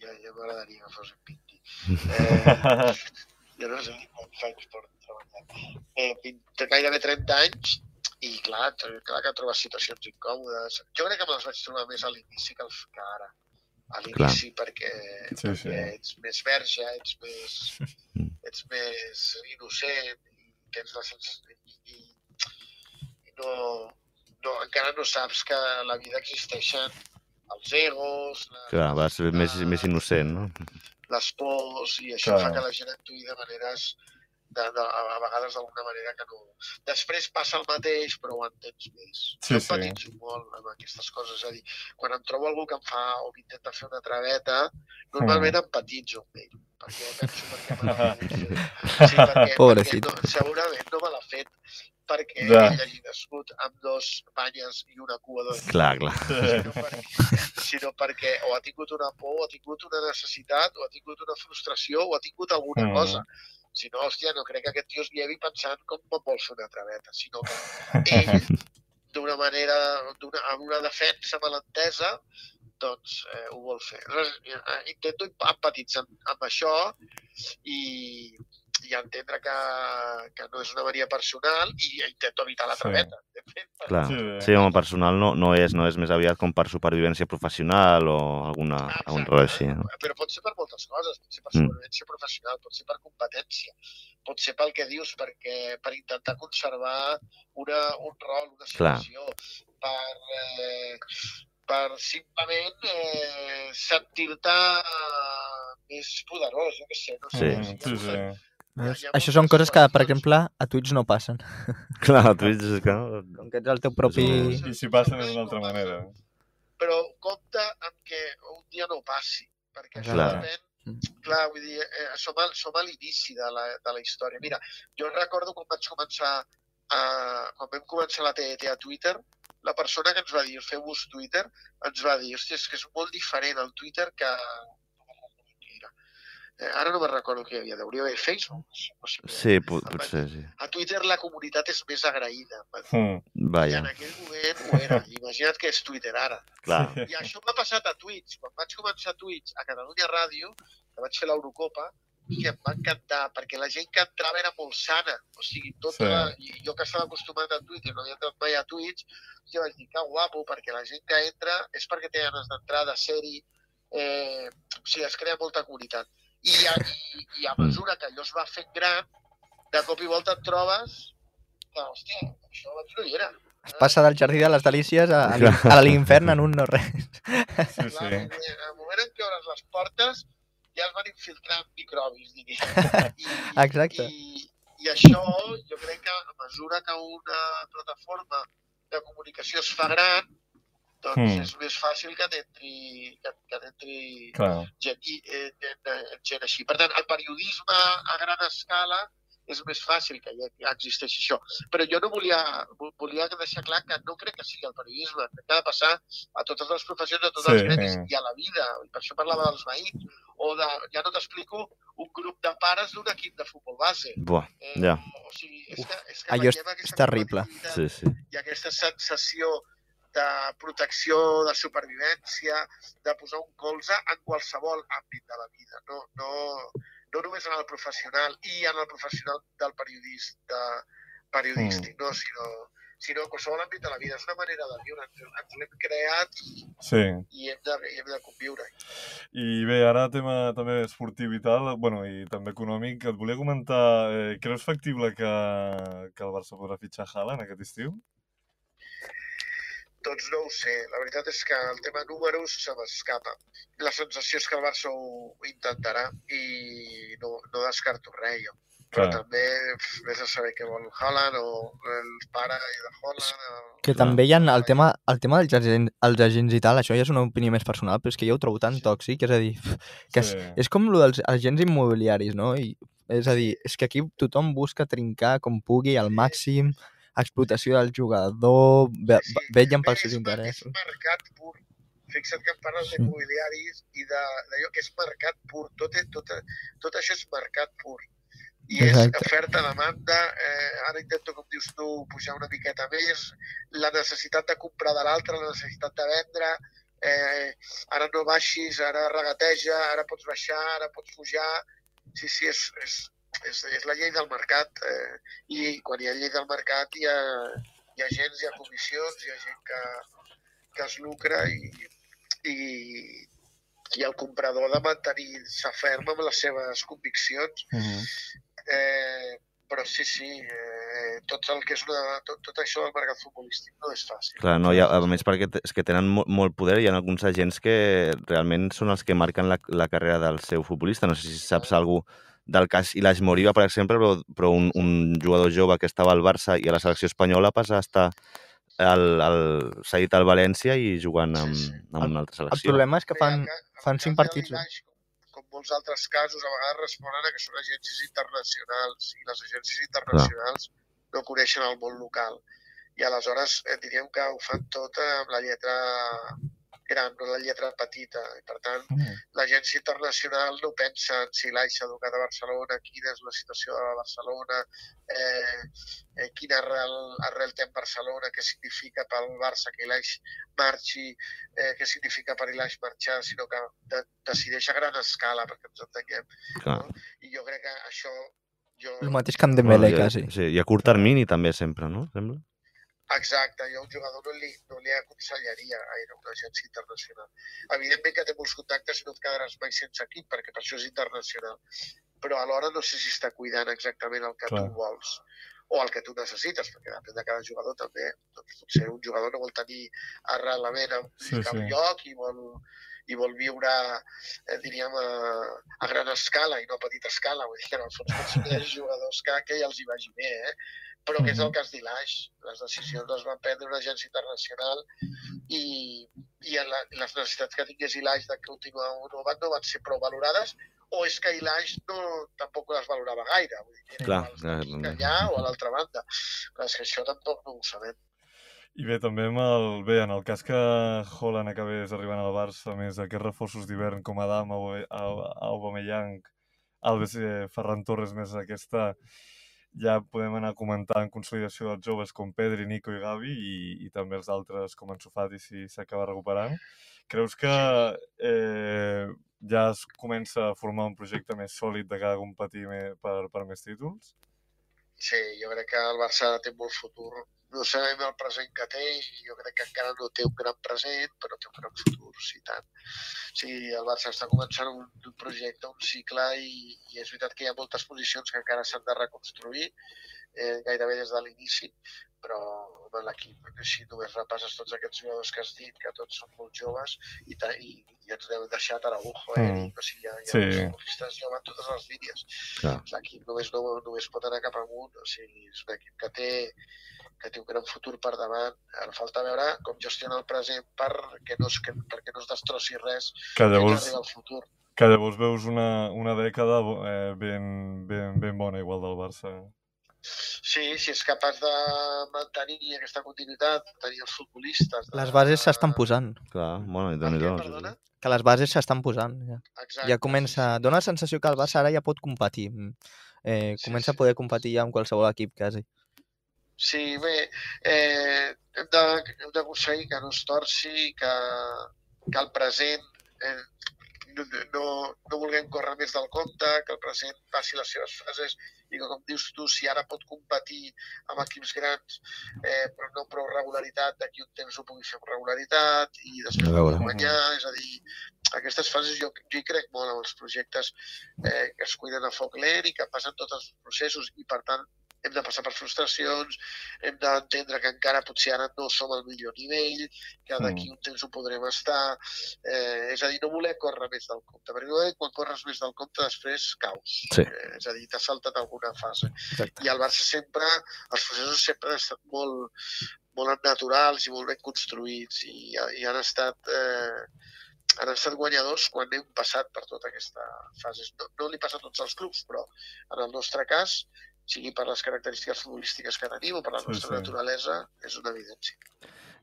[SPEAKER 7] Que 20? Ja, ja m'agradaria que fos 20. Eh, jo no sé ni quants anys porto treballant. Eh, 20, gairebé 30 anys i clar, clar que trobes situacions incòmodes. Jo crec que me les vaig trobar més a l'inici que, ara. A l'inici perquè,
[SPEAKER 4] Sí, sí.
[SPEAKER 7] perquè ets més verge, ets més,
[SPEAKER 3] Mm.
[SPEAKER 7] ets més innocent i tens la sensació i, i, i no, no, encara no saps que a la vida existeixen els egos, la,
[SPEAKER 3] Clar, vas ser més, més innocent, no?
[SPEAKER 7] les pors, i això
[SPEAKER 4] Clar.
[SPEAKER 7] fa que la gent actuï de maneres de, de, a vegades d'alguna manera que no... Després passa el mateix, però ho entens més.
[SPEAKER 4] Sí,
[SPEAKER 7] jo
[SPEAKER 4] sí.
[SPEAKER 7] molt amb aquestes coses, és a dir, quan em trobo algú que em fa o que intenta fer una traveta, normalment
[SPEAKER 4] Mm.
[SPEAKER 7] empatitzo amb ell, perquè penso perquè me l'ha fet. Sí, perquè,
[SPEAKER 6] Pobrecit.
[SPEAKER 7] perquè no, segurament no me l'ha fet perquè
[SPEAKER 4] Ja.
[SPEAKER 7] ell hagi nascut amb dos banyes i una cua d'or
[SPEAKER 3] Clar, clar.
[SPEAKER 7] sinó perquè, sinó perquè o ha tingut una por, o ha tingut una necessitat, o ha tingut una frustració, o ha tingut alguna
[SPEAKER 4] Mm.
[SPEAKER 7] cosa. Si no, hòstia, no crec que aquest tio es llevi pensant com me'n vol fer una traveta, sinó que ell, d'una manera, d'una, amb una defensa malentesa, doncs eh, ho vol fer. Aleshores, eh, intento empatitzar amb, amb això i, i entendre que, que no és una mania personal i intento evitar la
[SPEAKER 4] Sí.
[SPEAKER 7] traveta. perquè-
[SPEAKER 3] clar.
[SPEAKER 4] Sí,
[SPEAKER 3] Sí, home, personal no, no és, no és més aviat com per supervivència professional o alguna, algun
[SPEAKER 7] Exacte,
[SPEAKER 3] rol així. No?
[SPEAKER 7] Però pot ser per moltes coses, pot ser per
[SPEAKER 3] Mm.
[SPEAKER 7] supervivència professional, pot ser per competència, pot ser pel que dius, perquè per intentar conservar una, un rol, una
[SPEAKER 3] Clar.
[SPEAKER 7] situació, per, eh, per simplement eh, sentir-te eh, més poderós, jo què sé, no sé.
[SPEAKER 3] Sí.
[SPEAKER 4] Mm, sí, sí.
[SPEAKER 6] Veus?
[SPEAKER 7] ha
[SPEAKER 6] Això són coses que, per
[SPEAKER 7] situacions.
[SPEAKER 6] exemple, a Twitch no passen.
[SPEAKER 3] Clar, Twitch és que... no?
[SPEAKER 6] Com que ets el teu propi...
[SPEAKER 4] I si passen és d'una altra manera.
[SPEAKER 7] Però compte amb que un dia no passi, perquè
[SPEAKER 6] Clar.
[SPEAKER 7] segurament clar, vull dir, eh, som, al, som a l'inici de, la, de la història. Mira, jo recordo quan vaig començar a, quan vam començar la TET a Twitter, la persona que ens va dir feu-vos Twitter, ens va dir, hòstia, és que és molt diferent el Twitter que... no me'n recordo què era. Eh, ara no me'n recordo què hi havia, hauria d'haver Facebook. Sé,
[SPEAKER 3] Sí, pot, potser sí.
[SPEAKER 7] A Twitter la comunitat és més agraïda.
[SPEAKER 4] Mm.
[SPEAKER 7] I
[SPEAKER 3] Vaja,
[SPEAKER 7] en aquell moment ho era. Imagina't que és Twitter ara.
[SPEAKER 3] clar.
[SPEAKER 7] I això m'ha passat a Twitch. Quan vaig començar a Twitch a Catalunya Ràdio, que vaig fer l'Eurocopa, i em va encantar, perquè la gent que entrava era molt sana. O sigui, tota
[SPEAKER 4] Sí.
[SPEAKER 7] la... i jo que estava acostumat a Twitter, no havia entrat mai a Twitch, jo vaig dir, que guapo, perquè la gent que entra és perquè té ganes d'entrar, de ser-hi, eh, o sigui, es crea molta comunitat. I a, i, i a mesura que allò es va fent gran, de cop i volta et trobes que, hòstia, això abans no hi era.
[SPEAKER 6] Es passa del jardí de les delícies a, a l'in- a l'infern en un no res.
[SPEAKER 4] Sí, sí.
[SPEAKER 7] En el moment en què obres les portes ja es van infiltrant microbis. I,
[SPEAKER 6] Exacte.
[SPEAKER 7] I, I això, jo crec que a mesura que una plataforma de comunicació es fa gran, doncs
[SPEAKER 4] Mm.
[SPEAKER 7] és més fàcil que t'entri que, que t'entri
[SPEAKER 4] Clar.
[SPEAKER 7] gent, i- eh, gent, eh, gent així. Per tant, el periodisme a gran escala és més fàcil que ja existeixi això. Però jo no volia, vo- volia deixar clar que no crec que sigui el periodisme. Crec que ha de passar a totes les professions, a tots
[SPEAKER 4] Sí.
[SPEAKER 7] els gremis i a la vida. I per això parlava dels veïns. O de, ja no t'explico, un grup de pares d'un equip de futbol base.
[SPEAKER 3] Buah,
[SPEAKER 7] Eh,
[SPEAKER 3] ja.
[SPEAKER 7] O sigui, és que, és que
[SPEAKER 6] Allò és- terrible.
[SPEAKER 3] Sí, sí.
[SPEAKER 7] i aquesta sensació de protecció, de supervivència, de posar un colze en qualsevol àmbit de la vida, no, no, no només en el professional i en el professional del periodista, periodístic, no, sinó, sinó en qualsevol àmbit de la vida. És una manera de viure, ens, ens l'hem creat i,
[SPEAKER 4] Sí.
[SPEAKER 7] i, hem de, i hem de conviure.
[SPEAKER 4] I bé, ara tema també esportiu i tal, bueno, i també econòmic, et volia comentar, eh, creus factible que, que el Barça podrà fitxar Haaland aquest estiu?
[SPEAKER 7] Doncs no ho sé. La veritat és que el tema números se m'escapa. La sensació és que el Barça ho intentarà i no, no descarto res, jo. Però
[SPEAKER 4] Clar.
[SPEAKER 7] també vés a saber què vol Haaland o el pare de Haaland. O...
[SPEAKER 6] Que també hi ha el tema, el tema dels agents, els agents i tal, això ja és una opinió més personal, però és que jo ho trobo tan tòxic, és a dir, que és,
[SPEAKER 4] Sí.
[SPEAKER 6] és com el dels agents immobiliaris, no? I, és a dir, és que aquí tothom busca trincar com pugui al màxim, explotació del jugador, ve,
[SPEAKER 7] Sí,
[SPEAKER 6] vetllen pels seus interessos.
[SPEAKER 7] És mercat pur. Fixa't que em parles
[SPEAKER 6] Sí.
[SPEAKER 7] d'immobiliaris i de- d'allò que és mercat pur. Tot, tot, tot això és mercat pur. I
[SPEAKER 6] Exacte.
[SPEAKER 7] és oferta-demanda. Eh, ara intento, com dius tu, pujar una miqueta més. La necessitat de comprar de l'altre, la necessitat de vendre. Eh, ara no baixis, ara regateja, ara pots baixar, ara pots pujar. Sí, sí, és, és, és, és la llei del mercat. Eh, I quan hi ha llei del mercat hi ha, hi ha gent, hi ha comissions, hi ha gent que, que es lucra i, i, i el comprador ha de mantenir-se ferm amb les seves conviccions.
[SPEAKER 4] Uh -huh.
[SPEAKER 7] Eh, però sí, sí, eh, tot, el que és una, tot, tot això del mercat futbolístic no és fàcil.
[SPEAKER 3] Clar, no, ha, a més perquè és que tenen molt, molt poder i hi ha alguns agents que realment són els que marquen la, la carrera del seu futbolista. No sé si saps algú del cas Ilaix Moriba, per exemple, però, però un, un jugador jove que estava al Barça i a la selecció espanyola passa a estar al, al, cedit al València i jugant amb,
[SPEAKER 7] Sí, sí.
[SPEAKER 3] amb una altra
[SPEAKER 6] El
[SPEAKER 3] selecció.
[SPEAKER 6] problema és que fan,
[SPEAKER 7] el el
[SPEAKER 6] fan cinc partits.
[SPEAKER 7] Com, com molts altres casos, a vegades responen a que són agències internacionals i les agències internacionals no coneixen el món local. I aleshores eh, diríem que ho fan tot amb la lletra gran, no la lletra petita. I, per tant, l'agència internacional no pensa en si l'AIS s'ha educat a Barcelona, quina és la situació de Barcelona, eh, eh, quina arrel, arrel té en Barcelona, què significa pel Barça que l'AIS marxi, eh, què significa per l'AIS marxar, sinó que de, decideix a gran escala, perquè ens entenguem.
[SPEAKER 3] Clar.
[SPEAKER 7] I jo crec que això... Jo...
[SPEAKER 6] El mateix que amb Dembélé,
[SPEAKER 3] i,
[SPEAKER 6] quasi.
[SPEAKER 3] sí, I a curt termini també sempre, no? Sembla?
[SPEAKER 7] Exacte, jo a un jugador no li, no li aconsellaria gaire una agència internacional. Evidentment que té molts contactes i no et quedaràs mai sense equip, perquè per això és internacional. Però alhora no sé si està cuidant exactament el que
[SPEAKER 4] Clar.
[SPEAKER 7] tu vols o el que tu necessites, perquè depèn de cada jugador també. Doncs potser un jugador no vol tenir arrelament a
[SPEAKER 4] Sí,
[SPEAKER 7] cap
[SPEAKER 4] sí.
[SPEAKER 7] lloc i vol, i vol viure, eh, diríem, a, a gran escala i no a petita escala. Vull dir que en el fons hi ha jugadors que, que ja els hi vagi bé, eh? Però que és el cas d'Ilaix. Les decisions les van prendre una agència internacional i, i la, les necessitats que tingués Ilaix de continuar no van, no van ser prou valorades o és que Ilaix no, tampoc les valorava gaire. Vull dir, que
[SPEAKER 3] Clar, no.
[SPEAKER 7] aquí, allà o a l'altra banda. Però és que això tampoc no ho sabem.
[SPEAKER 4] I bé, també amb el... Bé, en el cas que Holland acabés arribant al Barça, a més aquests reforços d'hivern com Adam, Aubameyang, Alves, eh, Ferran Torres, més aquesta, ja podem anar comentant consolidació dels joves com Pedri, Nico i Gavi i, i també els altres com Ansu Fati si s'acaba recuperant. Creus que eh, ja es comença a formar un projecte més sòlid de cara a competir per, per més títols?
[SPEAKER 7] Sí, jo crec que el Barça té molt futur no sabem el present que té i jo crec que encara no té un gran present, però té un gran futur, sí tant. Sí, el Barça està començant un, un projecte, un cicle i, i és veritat que hi ha moltes posicions que encara s'han de reconstruir, eh, gairebé des de l'inici, però home, l'equip, si només repasses tots aquests jugadors que has dit, que tots són molt joves, i, i, i ens deixat Araujo, eh,
[SPEAKER 4] Mm.
[SPEAKER 7] o sigui, hi ha, hi ha
[SPEAKER 4] Sí.
[SPEAKER 7] futbolistes joves en totes les línies. L'equip només, no, només pot anar cap amunt, o sigui, és un equip que té, que té un gran futur per davant. Ara falta veure com gestiona el present perquè no es, que, perquè no es destrossi res
[SPEAKER 4] Que
[SPEAKER 7] llavors... arriba al futur.
[SPEAKER 4] que llavors veus una, una dècada eh, ben, ben, ben bona igual del Barça.
[SPEAKER 7] Sí, si és capaç de mantenir aquesta continuïtat, tenir els futbolistes... De...
[SPEAKER 6] Les bases s'estan posant.
[SPEAKER 3] Clar, bueno, i nhi
[SPEAKER 7] què, perdona?
[SPEAKER 6] Que les bases s'estan posant. Ja.
[SPEAKER 7] Exacte.
[SPEAKER 6] ja comença... Dóna la sensació que el Barça ara ja pot competir. Eh,
[SPEAKER 7] Sí,
[SPEAKER 6] comença
[SPEAKER 7] sí.
[SPEAKER 6] a poder competir ja amb qualsevol equip, quasi.
[SPEAKER 7] Sí, bé, eh, hem d'aconseguir que no es torci, que, que el present eh, no, no, no vulguem córrer més del compte, que el present passi les seves fases i que, com dius tu, si ara pot competir amb equips grans eh, però no prou regularitat, d'aquí un temps ho pugui fer amb regularitat i després pugui guanyar, és a dir, aquestes fases jo, jo hi crec molt en els projectes eh, que es cuiden a foc lent i que passen tots els processos i per tant hem de passar per frustracions, hem d'entendre que encara potser ara no som al millor nivell, que d'aquí un temps ho podrem estar, eh, és a dir, no voler córrer més del compte, perquè quan corres més del compte després caus,
[SPEAKER 3] Sí.
[SPEAKER 7] eh, és a dir, t'has saltat alguna fase.
[SPEAKER 6] Exacte.
[SPEAKER 7] I el Barça sempre, els processos sempre han estat molt, molt naturals i molt ben construïts i, i han estat eh, han estat guanyadors quan hem passat per tota aquesta fase. No, no li passa a tots els clubs, però en el nostre cas, sigui per les característiques futbolístiques que tenim o per la
[SPEAKER 4] Sí,
[SPEAKER 7] nostra
[SPEAKER 4] sí.
[SPEAKER 7] naturalesa, és una evidència.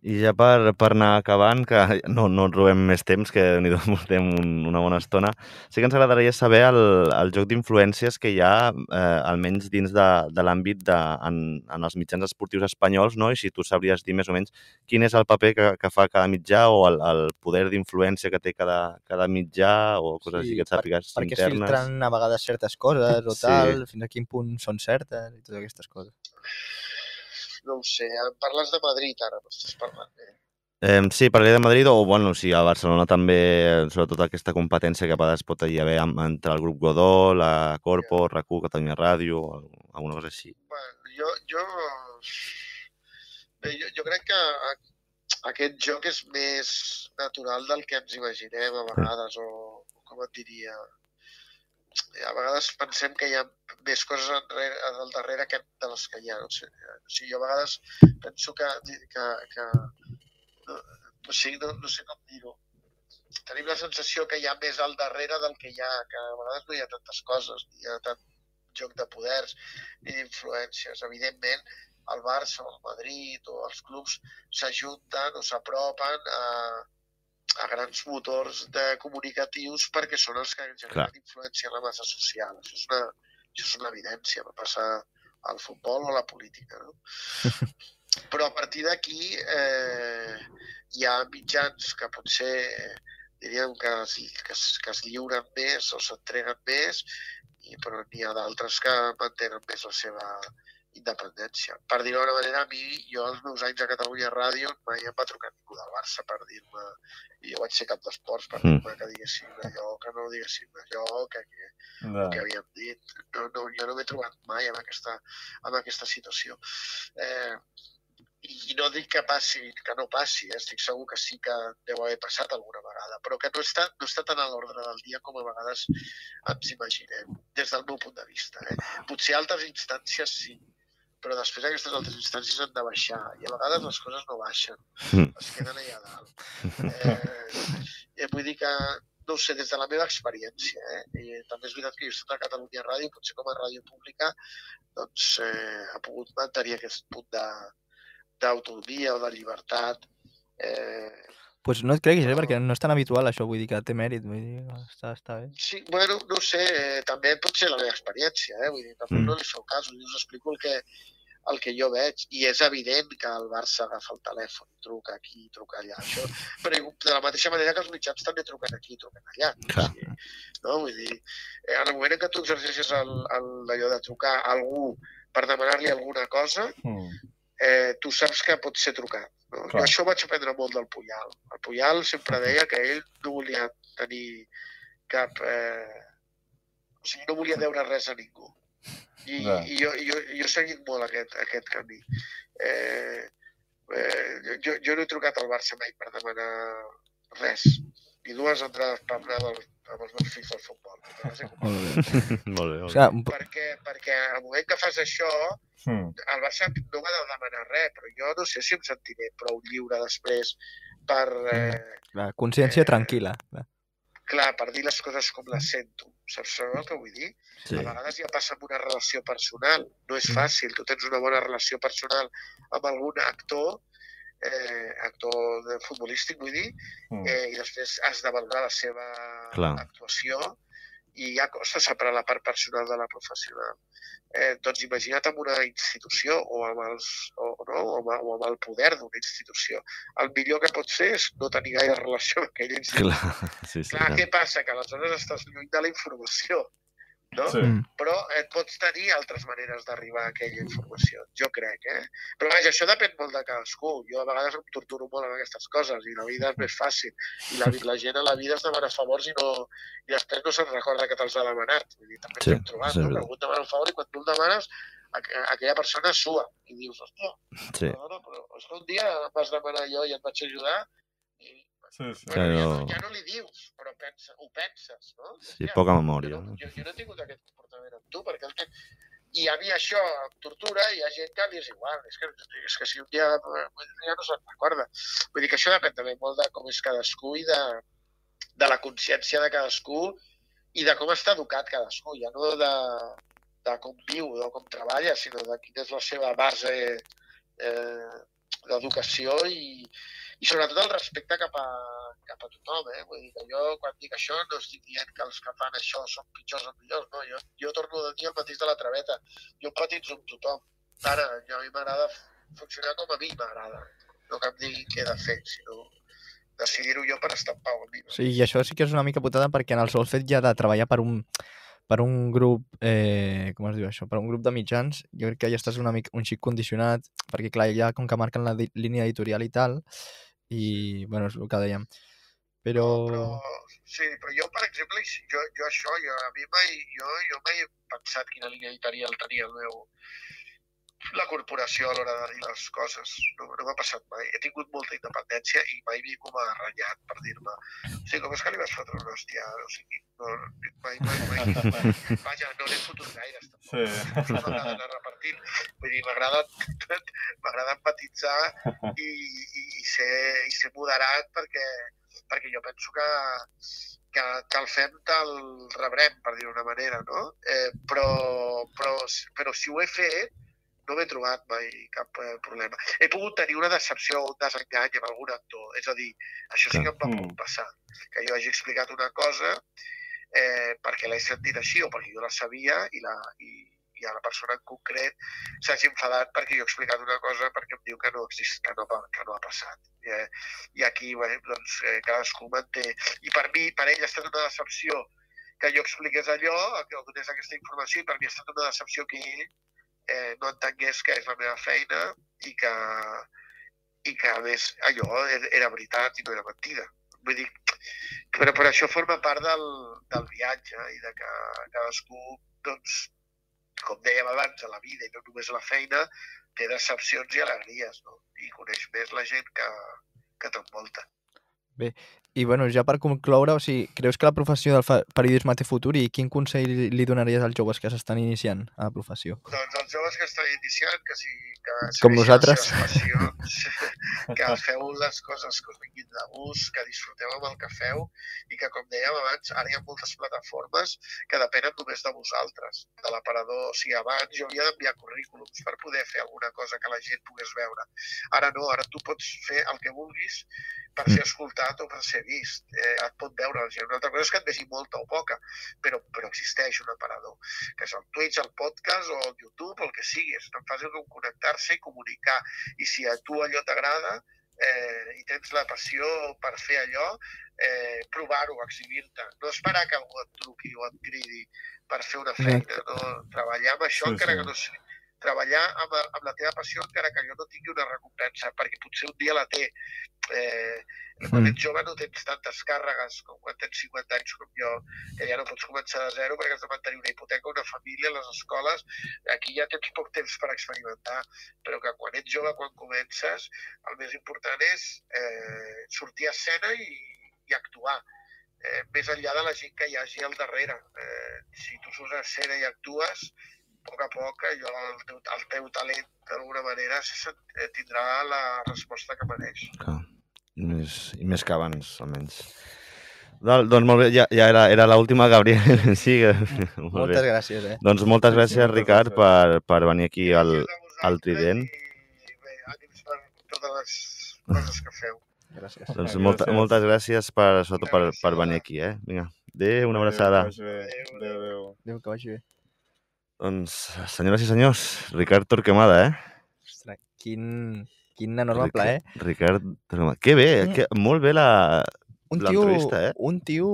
[SPEAKER 3] I ja per, per anar acabant, que no, no ens robem més temps, que ni portem un, una bona estona, sí que ens agradaria saber el, el joc d'influències que hi ha, eh, almenys dins de, de l'àmbit de, en, en els mitjans esportius espanyols, no? i si tu sabries dir més o menys quin és el paper que, que fa cada mitjà o el, el poder d'influència que té cada, cada mitjà o coses
[SPEAKER 6] Sí,
[SPEAKER 3] així que et
[SPEAKER 6] per-
[SPEAKER 3] sàpigues
[SPEAKER 6] Perquè es
[SPEAKER 3] internes.
[SPEAKER 6] filtren a vegades certes coses o
[SPEAKER 3] Sí.
[SPEAKER 6] tal, fins a quin punt són certes i totes aquestes coses.
[SPEAKER 7] No ho sé, parles de Madrid ara, m'estàs parlant. Eh?
[SPEAKER 3] Eh, sí, parlaré de Madrid o, bueno, sí, a Barcelona també, eh, sobretot aquesta competència que a vegades pot hi haver entre el grup Godó, la Corpo, RAC1, Catalunya Ràdio, alguna cosa així.
[SPEAKER 7] Bueno, jo, jo, bé, jo, jo crec que aquest joc és més natural del que ens imaginem a vegades, o, o com et diria, a vegades pensem que hi ha més coses enrere, al darrere que de les que hi ha. Sigui, o sigui jo a vegades penso que, que, que no, o sigui, no, no sé com dir-ho. Tenim la sensació que hi ha més al darrere del que hi ha, que a vegades no hi ha tantes coses, ni hi ha tant joc de poders ni d'influències. Evidentment, el Barça o el Madrid o els clubs s'ajunten o s'apropen a, a grans motors de comunicatius perquè són els que generen
[SPEAKER 3] Clar.
[SPEAKER 7] influència en la massa social. Això és una, això és una evidència, va passar al futbol o a la política. No? Però a partir d'aquí eh, hi ha mitjans que potser diríem que es, que es, que es lliuren més o s'entreguen més, i, però n'hi ha d'altres que mantenen més la seva independència. Per dir-ho d'una manera, a mi, jo als meus anys a Catalunya Ràdio mai em va trucar ningú del Barça per dir-me, i jo vaig ser cap d'esports per
[SPEAKER 3] Mm.
[SPEAKER 7] dir-me que diguessin allò, que no diguessin allò, que, que,
[SPEAKER 4] Ja.
[SPEAKER 7] que havíem dit. No, no, jo no m'he trobat mai en aquesta, en aquesta situació. Eh, i no dic que passi, que no passi, eh? estic segur que sí que deu haver passat alguna vegada, però que no està, no està tan a l'ordre del dia com a vegades ens imaginem, des del meu punt de vista. Eh? Potser altres instàncies sí, però després aquestes altres instàncies han de baixar, i a vegades les coses no baixen,
[SPEAKER 3] Mm.
[SPEAKER 7] es queden allà dalt. Eh, eh, vull dir que, no ho sé, des de la meva experiència, eh? i també és veritat que jo he estat a Catalunya Ràdio, potser com a ràdio pública, doncs eh, ha pogut mantenir aquest punt d'autonomia o de llibertat. Eh,
[SPEAKER 6] pues no et creguis, eh? perquè no és tan habitual això, vull dir que té mèrit, vull dir, està, està bé.
[SPEAKER 7] sí, bueno, no sé, eh, també pot ser la meva experiència, eh? vull dir, tampoc
[SPEAKER 3] Mm.
[SPEAKER 7] no li feu cas, us explico el que, el que jo veig, i és evident que el Barça agafa el telèfon, truca aquí, truca allà, això, però de la mateixa manera que els mitjans també truquen aquí, truquen allà.
[SPEAKER 3] Clar.
[SPEAKER 7] O sigui, no? Vull dir, eh, en el moment en què tu exerceixes el, el, allò de trucar a algú per demanar-li alguna cosa,
[SPEAKER 4] Mm.
[SPEAKER 7] eh, tu saps que pot ser trucat. No? Jo això vaig aprendre molt del Puyal. El Puyal sempre deia que ell no volia tenir cap... Eh, o sigui, no volia deure res a ningú. I, i jo, jo, jo he seguit molt aquest, aquest camí. Eh, eh, jo, jo no he trucat al Barça mai per demanar res, ni dues entrades per anar del, amb els meus fills al futbol.
[SPEAKER 6] Molt bé.
[SPEAKER 3] molt bé, molt
[SPEAKER 6] O
[SPEAKER 3] bé.
[SPEAKER 7] perquè, perquè al moment que fas això,
[SPEAKER 4] Hmm.
[SPEAKER 7] el Barça no m'ha de demanar res, però jo no sé si em sentiré prou lliure després per, eh,
[SPEAKER 6] clar, consciència tranquil·la. clar.
[SPEAKER 7] clar, per dir les coses com les sento. Saps el que vull dir?
[SPEAKER 3] Sí.
[SPEAKER 7] A vegades ja passa amb una relació personal. No és fàcil. Tu tens una bona relació personal amb algun actor, eh, actor de futbolístic, vull dir,
[SPEAKER 4] Mm.
[SPEAKER 7] eh, i després has de valorar la seva
[SPEAKER 3] Clar.
[SPEAKER 7] actuació i ja costa separar la part personal de la professional. Eh, doncs imagina't amb una institució o amb, els, o, no? o amb, o amb el poder d'una institució. El millor que pot ser és no tenir gaire relació amb aquella institució.
[SPEAKER 3] Clar, sí, sí.
[SPEAKER 7] Clar,
[SPEAKER 3] clar.
[SPEAKER 7] què passa? Que aleshores estàs lluny de la informació, no?
[SPEAKER 4] Sí.
[SPEAKER 6] Mm.
[SPEAKER 7] Però et pots tenir altres maneres d'arribar a aquella informació, jo crec, eh? Però vaja, això depèn molt de cadascú. Jo a vegades em torturo molt amb aquestes coses i la vida és més fàcil. I la, la gent a la vida es demana favors i, no, i després no se'n recorda que te'ls ha demanat. Vull dir, també
[SPEAKER 3] Sí,
[SPEAKER 7] hem trobat,
[SPEAKER 3] sí,
[SPEAKER 7] no? Que algú et demana un favor i quan tu el demanes aqu- aquella persona sua i dius, hòstia,
[SPEAKER 3] Sí.
[SPEAKER 7] perdona, però és que un dia em vas demanar jo i et vaig ajudar i
[SPEAKER 4] Sí, sí.
[SPEAKER 7] Bueno, ja, no,
[SPEAKER 3] Però-
[SPEAKER 7] ja no li dius, però pensa, ho penses, no?
[SPEAKER 3] Sí,
[SPEAKER 7] Hòstia,
[SPEAKER 3] poca memòria.
[SPEAKER 7] Jo, no- jo, jo no he tingut aquest comportament amb tu, perquè el que... I a mi això em tortura i hi ha gent que li és igual. És que, és que si un dia ja no se'n recorda. Vull dir que això depèn també molt de com és cadascú i de, de la consciència de cadascú i de com està educat cadascú, ja no de, de com viu o com treballa, sinó de quina és la seva base eh, d'educació i, i sobretot el respecte cap a, cap a tothom. Eh? Vull dir que jo, quan dic això, no estic dient que els que fan això són pitjors o millors, no. Jo, jo torno a dir el mateix de la traveta. Jo empatitzo amb tothom. Ara, jo a mi m'agrada funcionar com a mi m'agrada. No que em diguin què he de fer, sinó decidir-ho jo per estar en pau amb mi.
[SPEAKER 6] Sí, i això sí que és una mica putada perquè en el sol fet ja de treballar per un, per un grup, eh, com es diu això, per un grup de mitjans, jo crec que ja estàs una mica, un xic condicionat, perquè clar, ja com que marquen la línia editorial i tal, i bueno, és el que dèiem. Però...
[SPEAKER 7] però, sí, però jo, per exemple, jo, jo això, jo, a mi mai, jo, jo mai he pensat quina línia editorial tenia el meu, la corporació a l'hora de dir les coses. No, no m'ha passat mai. He tingut molta independència i mai ningú m'ha renyat per dir-me o sigui, com és que li vas fotre una hòstia? O sigui, no, mai, mai, mai, mai. Vaja, no n'he fotut gaires, tampoc.
[SPEAKER 4] Sí.
[SPEAKER 7] No m'agrada anar repartint. Vull dir, m'agrada m'agrada empatitzar i, i, i, ser, i ser moderat perquè, perquè jo penso que, que tal fem, tal rebrem, per dir-ho d'una manera, no? Eh, però, però, però si ho he fet, no m'he trobat mai cap eh, problema. He pogut tenir una decepció o un desengany amb algun actor. És a dir, això sí que em va
[SPEAKER 4] Mm.
[SPEAKER 7] passar. Que jo hagi explicat una cosa eh, perquè l'he sentit així o perquè jo la sabia i, la, i, i a la persona en concret s'hagi enfadat perquè jo he explicat una cosa perquè em diu que no exist, que no, que no ha passat. I, eh, i aquí bé, doncs, eh, cadascú manté. I per mi, per ell ha estat una decepció que jo expliqués allò, que donés aquesta informació, i per mi ha estat una decepció que ell eh, no entengués que és la meva feina i que, i que a més allò era- veritat i no era mentida. Vull dir, però, però això forma part del, del viatge i de que cadascú, doncs, com dèiem abans, a la vida i no només a la feina, té decepcions i alegries, no? I coneix més la gent que, que t'envolta.
[SPEAKER 6] I bueno, ja per concloure, o sigui, creus que la professió del periodisme té futur i quin consell li- donaries als joves que s'estan iniciant a la professió?
[SPEAKER 7] Doncs els joves que estan iniciant, que si que
[SPEAKER 6] Com nosaltres.
[SPEAKER 7] passions, que feu les coses que us vinguin de gust, que disfruteu amb el que feu i que, com dèiem abans, ara hi ha moltes plataformes que depenen només de vosaltres, de l'aparador. O sigui, abans jo havia d'enviar currículums per poder fer alguna cosa que la gent pogués veure. Ara no, ara tu pots fer el que vulguis per ser escoltat o per ser vist. Eh, et pot veure la gent. Una altra cosa és que et vegi molta o poca, però, però existeix un aparador que és el Twitch, el podcast o el YouTube, el que sigui. És tan fàcil com connectar-se i comunicar. I si a tu allò t'agrada eh, i tens la passió per fer allò, eh, provar-ho, exhibir-te. No esperar que algú et truqui o et cridi per fer una feina. No? Treballar amb això,
[SPEAKER 4] Sí,
[SPEAKER 7] encara
[SPEAKER 4] sí.
[SPEAKER 7] que no sigui treballar amb, amb la teva passió encara que jo no tingui una recompensa, perquè potser un dia la té. Eh, quan
[SPEAKER 6] Mm.
[SPEAKER 7] ets jove no tens tantes càrregues com quan tens 50 anys com jo, que ja no pots començar de zero perquè has de mantenir una hipoteca, una família, les escoles, aquí ja tens poc temps per experimentar, però que quan ets jove, quan comences, el més important és eh, sortir a escena i, i actuar eh, més enllà de la gent que hi hagi al darrere. Eh, si tu surts a escena i actues, a poc a poc allò, el, teu, el teu talent d'alguna manera eh, tindrà la resposta que mereix.
[SPEAKER 3] Clar. I més, I més que abans, almenys. Dol, doncs molt bé, ja, ja era, era l'última, Gabriel. sí,
[SPEAKER 6] Moltes
[SPEAKER 3] bé.
[SPEAKER 6] gràcies, eh?
[SPEAKER 3] Doncs moltes gràcies,
[SPEAKER 4] moltes
[SPEAKER 3] Ricard,
[SPEAKER 4] gràcies.
[SPEAKER 3] per, per venir aquí al,
[SPEAKER 7] Gràcies
[SPEAKER 3] al Trident.
[SPEAKER 7] I bé, ànims per totes les coses que feu.
[SPEAKER 6] Gràcies.
[SPEAKER 3] Doncs
[SPEAKER 4] Gràcies.
[SPEAKER 3] molta, moltes gràcies per, sobretot per, per venir aquí, eh? Vinga, adéu, una abraçada.
[SPEAKER 4] Adéu, adéu. Adéu,
[SPEAKER 6] que vagi bé.
[SPEAKER 3] Doncs, senyores i senyors, Ricard Torquemada, eh?
[SPEAKER 6] Ostres, quin, quin enorme
[SPEAKER 3] Rica-
[SPEAKER 6] plaer.
[SPEAKER 3] Ricard Torquemada. Que bé,
[SPEAKER 6] Mm.
[SPEAKER 3] que, molt bé la...
[SPEAKER 6] Un tio,
[SPEAKER 3] l'entrevista, eh?
[SPEAKER 6] un tio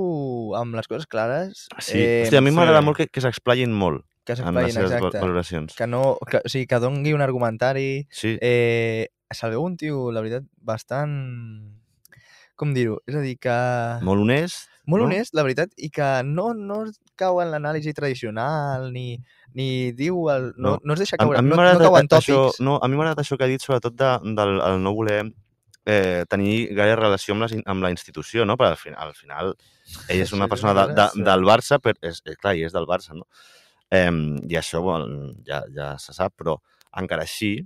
[SPEAKER 6] amb les coses clares.
[SPEAKER 3] Sí, eh, Hòstia, a mi
[SPEAKER 4] sí.
[SPEAKER 3] m'agrada molt que, que s'explayin molt
[SPEAKER 6] que
[SPEAKER 3] en les
[SPEAKER 6] s'explaïn, exacte.
[SPEAKER 3] valoracions.
[SPEAKER 6] Que no, que, o sigui, que dongui un argumentari.
[SPEAKER 3] Sí,
[SPEAKER 6] Eh, se'l veu un tio, la veritat, bastant... Com dir-ho? És a dir, que...
[SPEAKER 3] molt honest.
[SPEAKER 6] molt
[SPEAKER 3] no?
[SPEAKER 6] honest, la veritat, i que no, no cau en l'anàlisi tradicional, ni, ni diu... El, no,
[SPEAKER 3] No.
[SPEAKER 6] no, es deixa
[SPEAKER 3] A,
[SPEAKER 6] caure,
[SPEAKER 3] a mi
[SPEAKER 6] no, no cau en
[SPEAKER 3] agradat això,
[SPEAKER 6] tòpics.
[SPEAKER 3] no, a mi m'ha agradat això que ha dit sobretot de, del el no voler eh, tenir gaire relació amb, les, amb la institució, no? Perquè al final, al final ell és una persona de, de, del Barça, però és, eh, clar, i és del Barça, no? Eh, I això bueno, ja, ja se sap, però encara així,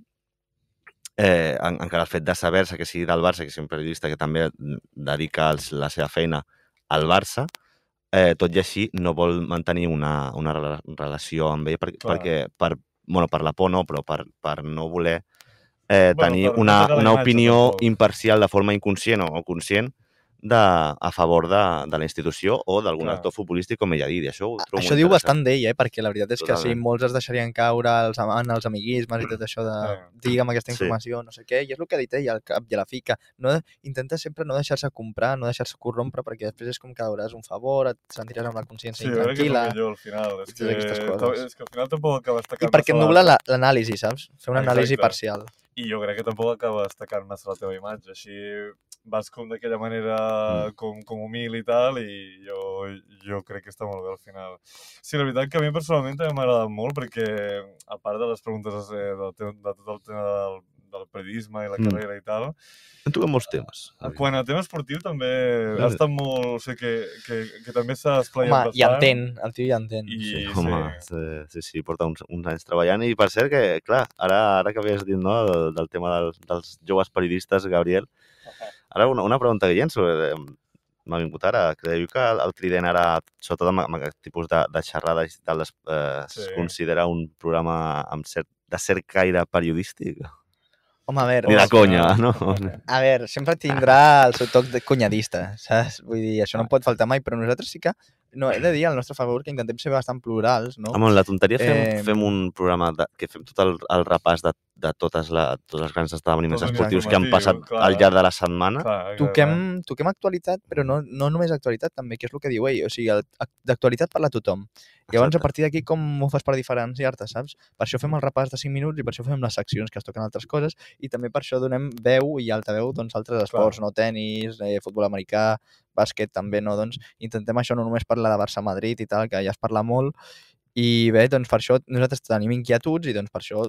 [SPEAKER 3] eh, en, encara el fet de saber-se que sigui del Barça, que sigui un periodista que també dedica els, la seva feina al Barça, eh, tot i així no vol mantenir una, una rela- relació amb ell
[SPEAKER 4] Clar.
[SPEAKER 3] perquè per, bueno, per la por no, però per, per no voler eh,
[SPEAKER 4] Bueno,
[SPEAKER 3] tenir
[SPEAKER 4] per
[SPEAKER 3] una, una opinió imparcial de forma inconscient o conscient de, a favor de, de la institució o d'algun actor futbolístic, com ell ha dit. I això ho trobo
[SPEAKER 6] Això diu bastant d'ell, eh? perquè la veritat és que sí,
[SPEAKER 3] Totalment.
[SPEAKER 6] molts es deixarien caure els, en els amiguismes i tot això de
[SPEAKER 4] Sí.
[SPEAKER 6] digue'm aquesta
[SPEAKER 3] Sí.
[SPEAKER 6] informació, no sé què, i és el que ha dit ell al cap i a la fi, que no, intenta sempre no deixar-se comprar, no deixar-se corrompre, perquè després és com que veuràs un favor, et sentiràs amb la consciència
[SPEAKER 4] Sí, jo
[SPEAKER 6] intranquil·la,
[SPEAKER 4] el millor al final. És que, és que al final tampoc acaba
[SPEAKER 6] i
[SPEAKER 4] destacant
[SPEAKER 6] perquè et nubla la- l'anàlisi, saps? Fer una anàlisi
[SPEAKER 4] Exacte.
[SPEAKER 6] parcial.
[SPEAKER 4] I jo crec que tampoc acaba destacant massa la teva imatge. Així vas com d'aquella manera
[SPEAKER 3] Mm.
[SPEAKER 4] com, com humil i tal, i jo, jo crec que està molt bé al final. Sí, la veritat que a mi personalment també m'ha agradat molt perquè, a part de les preguntes eh, del, de tot el tema del, del periodisme i la
[SPEAKER 3] Mm.
[SPEAKER 4] carrera i tal,
[SPEAKER 3] Hem tocat molts temes.
[SPEAKER 4] quan a tema esportiu també ha estat molt... O sigui, que, que, que també s'ha desplayat
[SPEAKER 6] Home,
[SPEAKER 4] bastant.
[SPEAKER 6] i entén, el tio ja entén.
[SPEAKER 4] I,
[SPEAKER 3] Sí,
[SPEAKER 4] sí,
[SPEAKER 3] home, sí, sí, sí, porta uns, uns anys treballant i per cert que, clar, ara, ara que havies dit no, del, del tema del, dels joves periodistes, Gabriel, ara una, una pregunta que hi ha sobre, m'ha vingut ara, creieu que el, el Trident ara, sobretot amb, amb aquest tipus de, de xerrades i tal, es, eh,
[SPEAKER 4] Sí.
[SPEAKER 3] es considera un programa amb cert, de cert caire periodístic?
[SPEAKER 6] Home, a veure,
[SPEAKER 3] Ni de conya, no?
[SPEAKER 6] a veure, sempre tindrà el seu toc de cunyadista, saps? Vull dir, això no pot faltar mai, però nosaltres sí que, no, he de dir al nostre favor que intentem ser bastant plurals, no?
[SPEAKER 3] Home, la tonteria fem,
[SPEAKER 6] Eh,
[SPEAKER 3] fem un programa de, que fem tot el, el repàs de, de totes, la, tots els grans esdeveniments
[SPEAKER 4] Tot
[SPEAKER 3] esportius que han passat
[SPEAKER 4] clar.
[SPEAKER 3] al llarg de la setmana.
[SPEAKER 4] clar, clar,
[SPEAKER 6] toquem, toquem actualitat, però no, no només actualitat també, que és el que diu ell. O sigui, el- d'actualitat parla tothom. Llavors, a partir d'aquí, com ho fas per diferenciar-te, saps? Per això fem el repàs de 5 minuts i per això fem les seccions que es toquen altres coses i també per això donem veu i altaveu doncs, altres esports, no? Tenis, eh, futbol americà, bàsquet també, no? Doncs intentem això no només parlar de Barça-Madrid i tal, que ja es parla molt, i bé, doncs per això nosaltres tenim inquietuds i doncs per això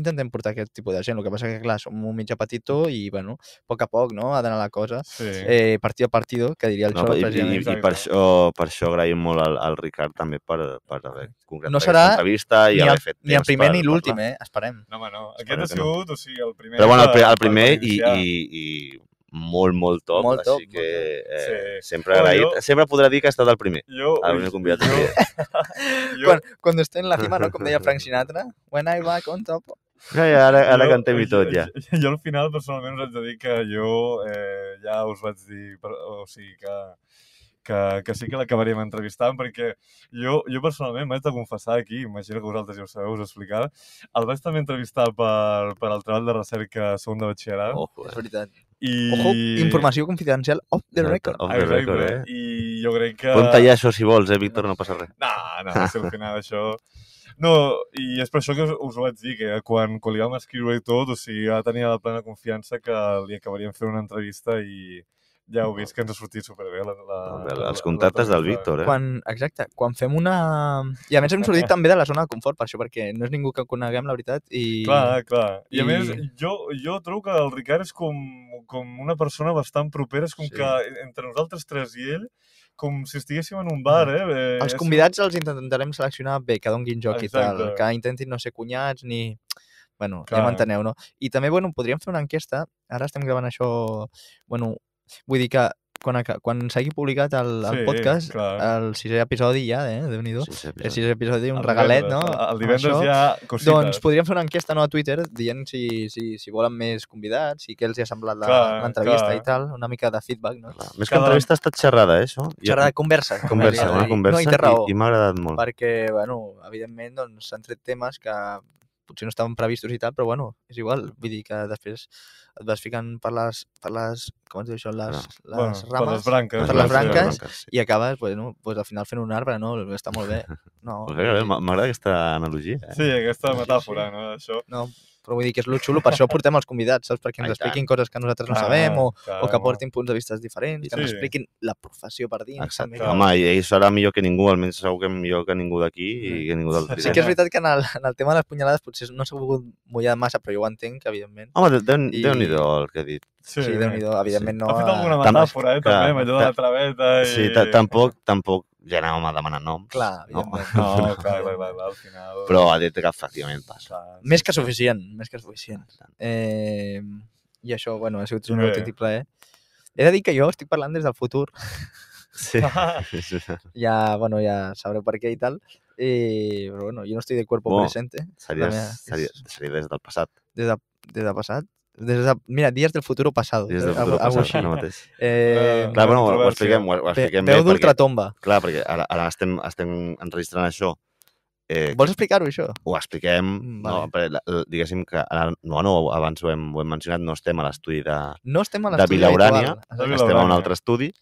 [SPEAKER 6] intentem portar aquest tipus de gent. El que passa que, clar, som un mitjà petitó i, bueno, a poc a poc, no?, ha d'anar la cosa.
[SPEAKER 4] Sí.
[SPEAKER 6] Eh, partido a partido, que diria el
[SPEAKER 3] No,
[SPEAKER 6] Xolo,
[SPEAKER 3] i, i, i, per, això, per això agraïm molt al, al Ricard també per, per haver concretat
[SPEAKER 6] No serà
[SPEAKER 3] aquesta entrevista i
[SPEAKER 6] ni,
[SPEAKER 3] haver
[SPEAKER 6] el,
[SPEAKER 3] fet
[SPEAKER 6] ni el primer
[SPEAKER 3] per
[SPEAKER 6] ni l'últim, eh? Esperem.
[SPEAKER 4] No, home, no. Aquest
[SPEAKER 3] Espero
[SPEAKER 4] ha
[SPEAKER 3] que no.
[SPEAKER 4] sigut, o sigui, el primer...
[SPEAKER 3] Però bueno, el, el primer i, i, i molt, molt top.
[SPEAKER 6] Molt top,
[SPEAKER 3] així que eh,
[SPEAKER 4] Sí.
[SPEAKER 3] sempre
[SPEAKER 4] Oh,
[SPEAKER 3] agraït.
[SPEAKER 4] jo-
[SPEAKER 3] Sempre podrà dir que ha estat el primer.
[SPEAKER 4] Jo,
[SPEAKER 3] El primer convidat.
[SPEAKER 4] jo, jo,
[SPEAKER 6] Quan, quan esté en la cima, no? Com deia Frank Sinatra, when I back on top.
[SPEAKER 3] Ja, ja, ara, ara
[SPEAKER 4] jo-
[SPEAKER 3] cantem i tot, ja.
[SPEAKER 4] Jo, jo al final, personalment, us haig de dir que jo eh, ja us vaig dir, o sigui, que, que, que sí que l'acabaríem entrevistant, perquè jo, jo personalment m'haig de confessar aquí, imagino que vosaltres ja ho sabeu, us ho explicava, el vaig també entrevistar per, per al treball de recerca segon de batxillerat,
[SPEAKER 3] Ojo,
[SPEAKER 6] És veritat.
[SPEAKER 4] I...
[SPEAKER 6] Ojo, informació confidencial off the record.
[SPEAKER 3] off the record, eh?
[SPEAKER 4] I jo crec que...
[SPEAKER 3] Podem tallar això si vols, eh, Víctor? No passa res.
[SPEAKER 4] No, no, si al final això... No, i és per això que us, us ho vaig dir, que quan, quan li vam escriure i tot, o sigui, ja tenia la plena confiança que li acabaríem fent una entrevista i ja heu vist que ens ha sortit superbé la, la,
[SPEAKER 3] Bé,
[SPEAKER 4] la-
[SPEAKER 3] Els contactes del
[SPEAKER 4] l'entrevista.
[SPEAKER 3] Víctor, eh?
[SPEAKER 6] Quan, exacte, quan fem una... I a més hem sortit també de la zona de confort, per això, perquè no és ningú que coneguem, la veritat, i...
[SPEAKER 4] Clar, clar. I, a
[SPEAKER 6] I-
[SPEAKER 4] més, jo, jo trobo que el Ricard és com, com una persona bastant propera, és com
[SPEAKER 3] Sí.
[SPEAKER 4] que entre nosaltres tres i ell, com si estiguéssim en un bar, eh? eh
[SPEAKER 6] Els convidats els intentarem seleccionar bé, que donguin joc i tal,
[SPEAKER 4] Exacte.
[SPEAKER 6] que intentin no ser cunyats ni... Bueno, ja
[SPEAKER 4] Clar.
[SPEAKER 6] m'enteneu, no? I també, bueno, podríem fer una enquesta, ara estem gravant això, bueno, vull dir que quan, quan s'hagi publicat el, el
[SPEAKER 4] Sí,
[SPEAKER 6] podcast,
[SPEAKER 4] clar.
[SPEAKER 6] el sisè episodi ja, eh, déu nhi
[SPEAKER 3] Sí,
[SPEAKER 6] el sisè episodi, un
[SPEAKER 4] el
[SPEAKER 6] regalet,
[SPEAKER 4] divendres,
[SPEAKER 6] no?
[SPEAKER 4] El divendres
[SPEAKER 6] això.
[SPEAKER 4] ja cosites.
[SPEAKER 6] Doncs podríem fer una enquesta no, a Twitter dient si, si, si volen més convidats i què els hi ha semblat l'entrevista i tal, una mica de feedback, no?
[SPEAKER 3] Clar. Més que
[SPEAKER 4] Cada-
[SPEAKER 3] entrevista ha estat xerrada, eh, això? I-
[SPEAKER 6] Xerrada, conversa.
[SPEAKER 3] Conversa, una conversa
[SPEAKER 6] No, i,
[SPEAKER 3] i m'ha agradat molt.
[SPEAKER 6] perquè, bueno, evidentment, doncs, s'han tret temes que potser no estaven previstos i tal, però, bueno, és igual. Vull dir que després et vas ficant per les, per les com es diu això, les, les
[SPEAKER 4] bueno, per
[SPEAKER 6] rames
[SPEAKER 4] les branques.
[SPEAKER 6] per les
[SPEAKER 4] sí,
[SPEAKER 6] branques.
[SPEAKER 3] sí.
[SPEAKER 6] i acabes, bueno, pues, al final fent un arbre, no? Està molt bé. No,
[SPEAKER 3] Pues m'a- M'agrada aquesta analogia. Eh?
[SPEAKER 4] Sí, aquesta metàfora, no? Això.
[SPEAKER 6] no, però vull dir que és lo xulo, per això portem els convidats, saps? Perquè ens
[SPEAKER 3] Ai, tant.
[SPEAKER 6] expliquin coses que nosaltres no
[SPEAKER 4] Clar,
[SPEAKER 6] sabem o,
[SPEAKER 4] clar,
[SPEAKER 6] o que portin punts de vista diferents, que ens
[SPEAKER 4] Sí.
[SPEAKER 6] expliquin la professió per dins.
[SPEAKER 3] Exacte.
[SPEAKER 6] també.
[SPEAKER 3] Home, i ell serà millor que ningú, almenys segur que millor que ningú d'aquí i que ningú del
[SPEAKER 6] Mm. Sí que és veritat que en el, en el tema de les punyalades potser no s'ha volgut mullar massa, però jo ho entenc, evidentment.
[SPEAKER 3] Home, Déu- Déu-
[SPEAKER 6] I-
[SPEAKER 3] Déu-n'hi-do el que he dit.
[SPEAKER 6] Sí, sí Déu-n'hi-do, evidentment no...
[SPEAKER 4] Ha fet alguna metàfora, eh, també, amb allò de la
[SPEAKER 3] ta-
[SPEAKER 4] traveta i...
[SPEAKER 3] Sí, ta- tampoc, tampoc ja anàvem a demanar noms.
[SPEAKER 6] Clar,
[SPEAKER 3] no?
[SPEAKER 6] evidentment.
[SPEAKER 4] No, clar, clar, clar, clar, al final...
[SPEAKER 3] Però ha dit que efectivament passa.
[SPEAKER 4] Clar,
[SPEAKER 6] Més que suficient, més que suficient. Eh, I això, bueno, ha sigut un
[SPEAKER 4] Bé.
[SPEAKER 6] autèntic plaer. He de dir que jo estic parlant des del futur.
[SPEAKER 3] Sí.
[SPEAKER 6] Ja, bueno, ja sabreu per què i tal. I, però bueno, jo no estic de cuerpo
[SPEAKER 3] Bo,
[SPEAKER 6] presente.
[SPEAKER 3] Seria,
[SPEAKER 6] és-
[SPEAKER 3] seria des del passat.
[SPEAKER 6] Des de, des de passat. Des de, mira, dies del futuro pasado.
[SPEAKER 3] Des del futur passat,
[SPEAKER 6] així.
[SPEAKER 3] no mateix.
[SPEAKER 6] Eh,
[SPEAKER 3] Clar, bueno, ho, ho expliquem, ho, ho expliquem bé,
[SPEAKER 6] veu
[SPEAKER 3] perquè,
[SPEAKER 6] d'ultratomba.
[SPEAKER 3] clar, perquè ara, ara estem, estem enregistrant això. Eh,
[SPEAKER 6] Vols explicar-ho, això?
[SPEAKER 3] ho expliquem,
[SPEAKER 6] Mm,
[SPEAKER 3] no,
[SPEAKER 6] vale.
[SPEAKER 3] la- la- diguéssim que ara, no, no, abans ho hem, ho hem mencionat, no estem a l'estudi de,
[SPEAKER 6] No estem a
[SPEAKER 3] de
[SPEAKER 6] l'estudi
[SPEAKER 3] Vilaurània, estem a un altre estudi,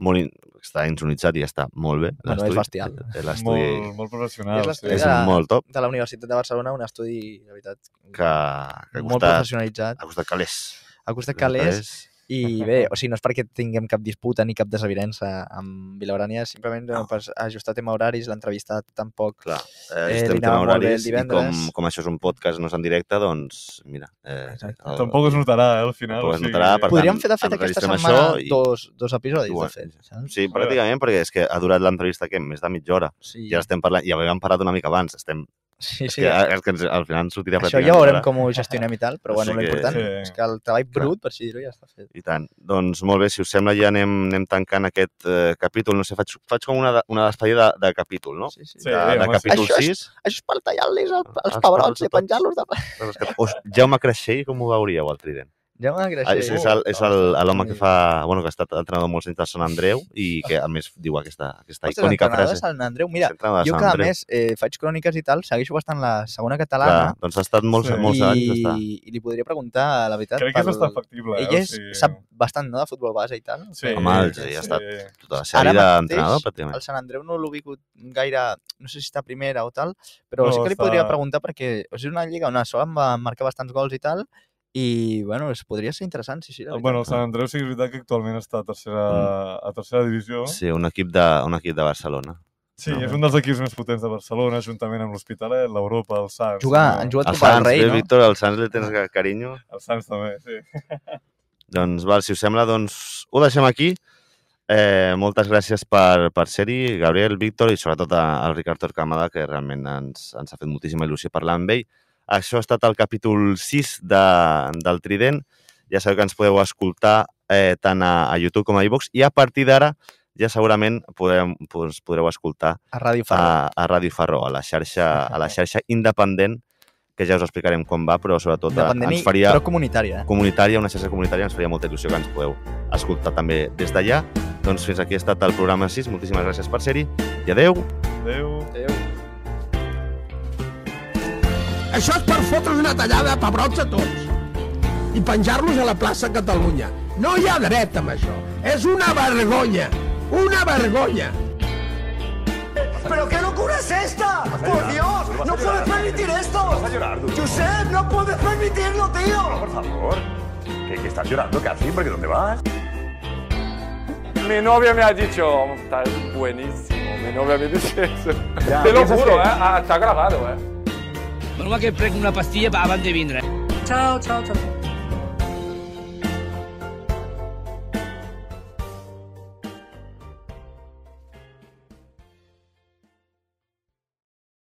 [SPEAKER 3] molt in, està insonitzat i està molt bé.
[SPEAKER 6] Bueno, és bestial.
[SPEAKER 3] Eh,
[SPEAKER 4] Molt, molt professional,
[SPEAKER 6] És
[SPEAKER 4] sí.
[SPEAKER 3] és
[SPEAKER 6] de-
[SPEAKER 3] molt top,
[SPEAKER 6] De la Universitat de Barcelona, un estudi, de veritat,
[SPEAKER 3] que, que ha
[SPEAKER 6] molt
[SPEAKER 3] costat,
[SPEAKER 6] professionalitzat.
[SPEAKER 3] ha costat calés.
[SPEAKER 6] Ha costat calés I bé, o sigui, no és perquè tinguem cap disputa ni cap desavinença amb Vilaurània, simplement no. Per ajustar tema horaris, l'entrevista tampoc...
[SPEAKER 3] Clar,
[SPEAKER 6] Eh,
[SPEAKER 3] eh,
[SPEAKER 6] li
[SPEAKER 3] estem fent
[SPEAKER 6] anava molt bé el
[SPEAKER 3] horaris i com, com això és un podcast, no és en directe, doncs, mira... Eh, el-
[SPEAKER 4] Tampoc es notarà, eh, al final.
[SPEAKER 3] Tampoc
[SPEAKER 4] o
[SPEAKER 3] es notarà, per
[SPEAKER 6] Podríem
[SPEAKER 3] tant,
[SPEAKER 6] fer, de fet, aquesta setmana
[SPEAKER 3] això i-
[SPEAKER 6] dos, dos episodis,
[SPEAKER 3] Bueno,
[SPEAKER 6] de fet. Saps?
[SPEAKER 3] Sí, pràcticament, perquè és que ha durat l'entrevista, què? Més de mitja hora.
[SPEAKER 6] Sí,
[SPEAKER 3] Ja estem parlant, ja havíem parat una mica abans. Estem,
[SPEAKER 6] sí,
[SPEAKER 3] és
[SPEAKER 6] sí.
[SPEAKER 3] que, és que ens, al final ens sortirà
[SPEAKER 6] Això ja veurem com ho gestionem i tal, però bueno,
[SPEAKER 3] que-
[SPEAKER 6] l'important
[SPEAKER 4] Sí.
[SPEAKER 6] és que el treball brut, per així dir-ho, ja està fet.
[SPEAKER 3] I tant. Doncs molt bé, si us sembla ja anem, anem tancant aquest eh, capítol. No sé, faig, faig com una, de- una despedida de, de capítol, no?
[SPEAKER 6] Sí, sí.
[SPEAKER 4] Sí,
[SPEAKER 3] de, de capítol
[SPEAKER 6] Això és-
[SPEAKER 3] 6.
[SPEAKER 6] Això és per tallar-los el, els
[SPEAKER 3] Els
[SPEAKER 6] pebrots
[SPEAKER 3] pebrots
[SPEAKER 6] i penjar-los de...
[SPEAKER 3] Os, Jaume Creixell, com ho veuríeu, el Trident?
[SPEAKER 6] Ja
[SPEAKER 3] Ah,
[SPEAKER 6] gràcies.
[SPEAKER 3] és, és el- és el- l'home que
[SPEAKER 6] Sí.
[SPEAKER 3] fa... Bueno, que ha estat entrenador molts anys de Sant Andreu i que, a més, diu aquesta, aquesta
[SPEAKER 6] Ostres,
[SPEAKER 3] icònica
[SPEAKER 6] entrenador de
[SPEAKER 3] frase.
[SPEAKER 6] Sant Andreu. Mira, jo que a més eh, faig cròniques i tal, segueixo bastant la segona
[SPEAKER 3] Clar,
[SPEAKER 6] catalana
[SPEAKER 3] doncs ha estat molts,
[SPEAKER 4] Sí.
[SPEAKER 3] molts
[SPEAKER 6] i,
[SPEAKER 3] anys. Està.
[SPEAKER 6] i li podria preguntar, la veritat,
[SPEAKER 4] Crec que és bastant factible.
[SPEAKER 6] ell
[SPEAKER 4] eh?
[SPEAKER 6] és, sap bastant, no?, de futbol base i tal.
[SPEAKER 4] Sí,
[SPEAKER 3] Home, el- ja ha estat Tota la seva
[SPEAKER 6] Ara
[SPEAKER 3] vida
[SPEAKER 6] mateix,
[SPEAKER 3] entrenador, pràcticament.
[SPEAKER 6] El Sant Andreu no l'he ubicat gaire, no sé si està primera o tal, però
[SPEAKER 4] No,
[SPEAKER 6] sí que li
[SPEAKER 4] està-
[SPEAKER 6] podria preguntar perquè o sigui, és una lliga on a sol em va marcar bastants gols i tal, i, bueno, es podria ser interessant, sí, sí. la veritat.
[SPEAKER 4] Bueno, el Sant Andreu sí que és veritat que actualment està a tercera, a tercera divisió. Sí,
[SPEAKER 3] un equip de, un equip de Barcelona.
[SPEAKER 4] sí
[SPEAKER 3] no.
[SPEAKER 4] és un dels equips més potents de Barcelona, juntament amb l'Hospitalet, l'Europa, el Sants.
[SPEAKER 6] Jugar,
[SPEAKER 4] no?
[SPEAKER 6] han jugat
[SPEAKER 3] El
[SPEAKER 6] com el
[SPEAKER 3] Sants,
[SPEAKER 6] rei,
[SPEAKER 3] bé,
[SPEAKER 6] no?
[SPEAKER 3] Víctor, el Sants li tens ca- carinyo.
[SPEAKER 4] El Sants també, sí.
[SPEAKER 3] Doncs, val, si us sembla, doncs ho deixem aquí. Eh, moltes gràcies per, per ser-hi, Gabriel, Víctor i sobretot a- al Ricard Torcamada, que realment ens, ens ha fet moltíssima il·lusió parlar amb ell. Això ha estat el capítol 6 de, del Trident. Ja sabeu que ens podeu escoltar eh, tant a, a YouTube com a iVox i a partir d'ara ja segurament podrem, doncs, podreu escoltar
[SPEAKER 6] A Ràdio Farro.
[SPEAKER 3] a, a Ràdio Farró, a la xarxa, a la xarxa independent, que ja us explicarem com va, però sobretot
[SPEAKER 6] Independent,
[SPEAKER 3] ens faria
[SPEAKER 6] però comunitària. Eh?
[SPEAKER 3] comunitària, una xarxa comunitària, ens faria molta il·lusió que ens podeu escoltar també des d'allà. Doncs fins aquí ha estat el programa 6. Moltíssimes gràcies per ser-hi i adeu!
[SPEAKER 4] Adéu.
[SPEAKER 6] Adéu.
[SPEAKER 2] Això és per fotre's una tallada a pebrots a tots i penjar-los a la plaça Catalunya. No hi ha dret amb això. És una vergonya. Una vergonya.
[SPEAKER 8] ¿Pero qué no
[SPEAKER 2] locura es esta? ¡Por Dios! ¡No puedes permitir esto!
[SPEAKER 8] Vas a llorar, Dudu.
[SPEAKER 2] ¡Josep, no puedes permitirlo, tío!
[SPEAKER 8] Por favor. ¿Qué, qué estás llorando casi? ¿Porque dónde vas?
[SPEAKER 9] Mi novia me ha dicho, estás buenísimo. Mi novia me dice eso.
[SPEAKER 8] Ya,
[SPEAKER 9] Te lo juro,
[SPEAKER 8] que-
[SPEAKER 9] ¿eh? Ah, Está grabado, ¿eh?
[SPEAKER 10] Mal que prenc una pastilla abans de vindre.
[SPEAKER 5] Chao, chao, chao.